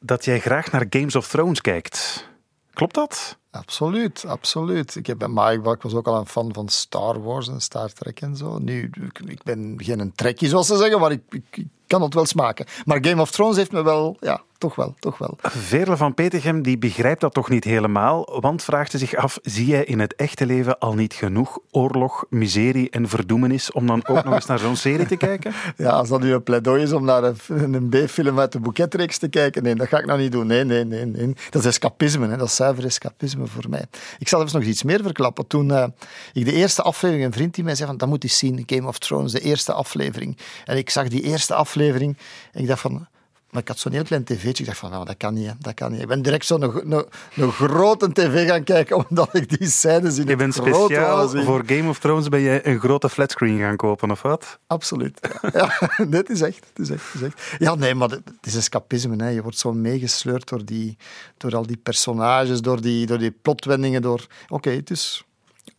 dat jij graag naar Games of Thrones kijkt. Klopt dat? Absoluut, absoluut. Ik, heb, maar ik, was ook al een fan van Star Wars en Star Trek en zo. Nu, ik, ik ben geen een trekkie, zoals ze zeggen, maar ik, ik, ik kan het wel smaken. Maar Game of Thrones heeft me wel, ja, toch wel, toch wel. Veerle van Petegem die begrijpt dat toch niet helemaal, want vraagt ze zich af, zie jij in het echte leven al niet genoeg oorlog, miserie en verdoemenis om dan ook nog eens naar zo'n serie te kijken? Ja, als dat nu een pleidooi is om naar een, een B-film uit de boeketreeks te kijken, nee, dat ga ik nou niet doen. Nee, nee, nee. nee. Dat is escapisme, hè. dat is zuiver escapisme voor mij. Ik zal even nog iets meer verklappen. Toen uh, ik de eerste aflevering, een vriend die mij zei van, dat moet je zien, Game of Thrones, de eerste aflevering. En ik zag die eerste aflevering en ik dacht van, maar ik had zo'n heel klein tv'tje. Ik dacht van, nou, dat kan niet, dat kan niet. Ik ben direct zo'n een, een, grote tv gaan kijken, omdat ik die scènes in Je bent speciaal voor Game of Thrones ben je een grote flatscreen gaan kopen, of wat? Absoluut. Ja, ja dit is echt, dit is echt, is echt. Ja, nee, maar het is escapisme. Hè. Je wordt zo meegesleurd door, die, door al die personages, door die, door die plotwendingen. Door... Oké, het is...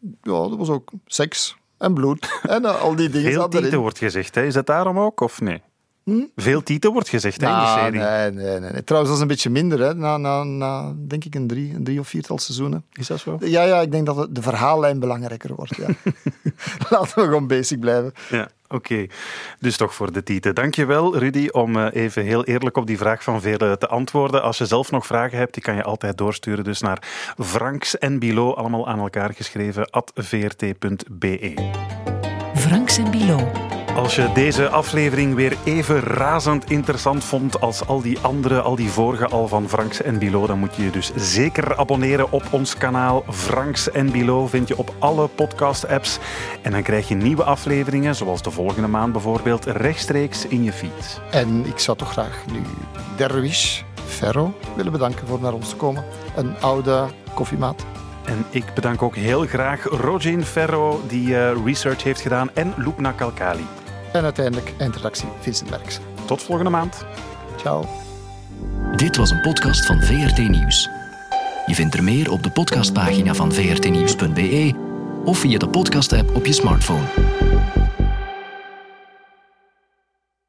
Ja, dat was ook seks en bloed en uh, al die dingen. Veel titel wordt gezegd, hè? is dat daarom ook, of nee? Hm? Veel titel wordt gezegd nou, in die serie. Nee, nee, nee. Trouwens, dat is een beetje minder. Hè. Na, na, na, denk ik, een drie, een drie of viertal seizoenen. Is dat zo? Ja, ja ik denk dat de verhaallijn belangrijker wordt. Ja. Laten we gewoon basic blijven. Ja, oké. Dus toch voor de titel. Dankjewel, Rudy, om eh, even heel eerlijk op die vraag van Vele te antwoorden. Als je zelf nog vragen hebt, die kan je altijd doorsturen. Dus naar Franks en Bilo, allemaal aan elkaar geschreven, at vrt.be. Franks en Bilo. Als je deze aflevering weer even razend interessant vond als al die andere, al die vorige al van Franks en Bilo, dan moet je je dus zeker abonneren op ons kanaal. Franks en Bilo vind je op alle podcast-apps. En dan krijg je nieuwe afleveringen, zoals de volgende maand bijvoorbeeld, rechtstreeks in je feed. En ik zou toch graag nu Derwish Ferro willen bedanken voor naar ons te komen. Een oude koffiemaat. En ik bedank ook heel graag Rogin Ferro, die uh, research heeft gedaan, en Lupna Kalkali. En uiteindelijk eindredactie Vincent Merks. Tot volgende maand. Ciao. Dit was een podcast van VRT Nieuws. Je vindt er meer op de podcastpagina van vrtnieuws.be of via de podcast-app op je smartphone.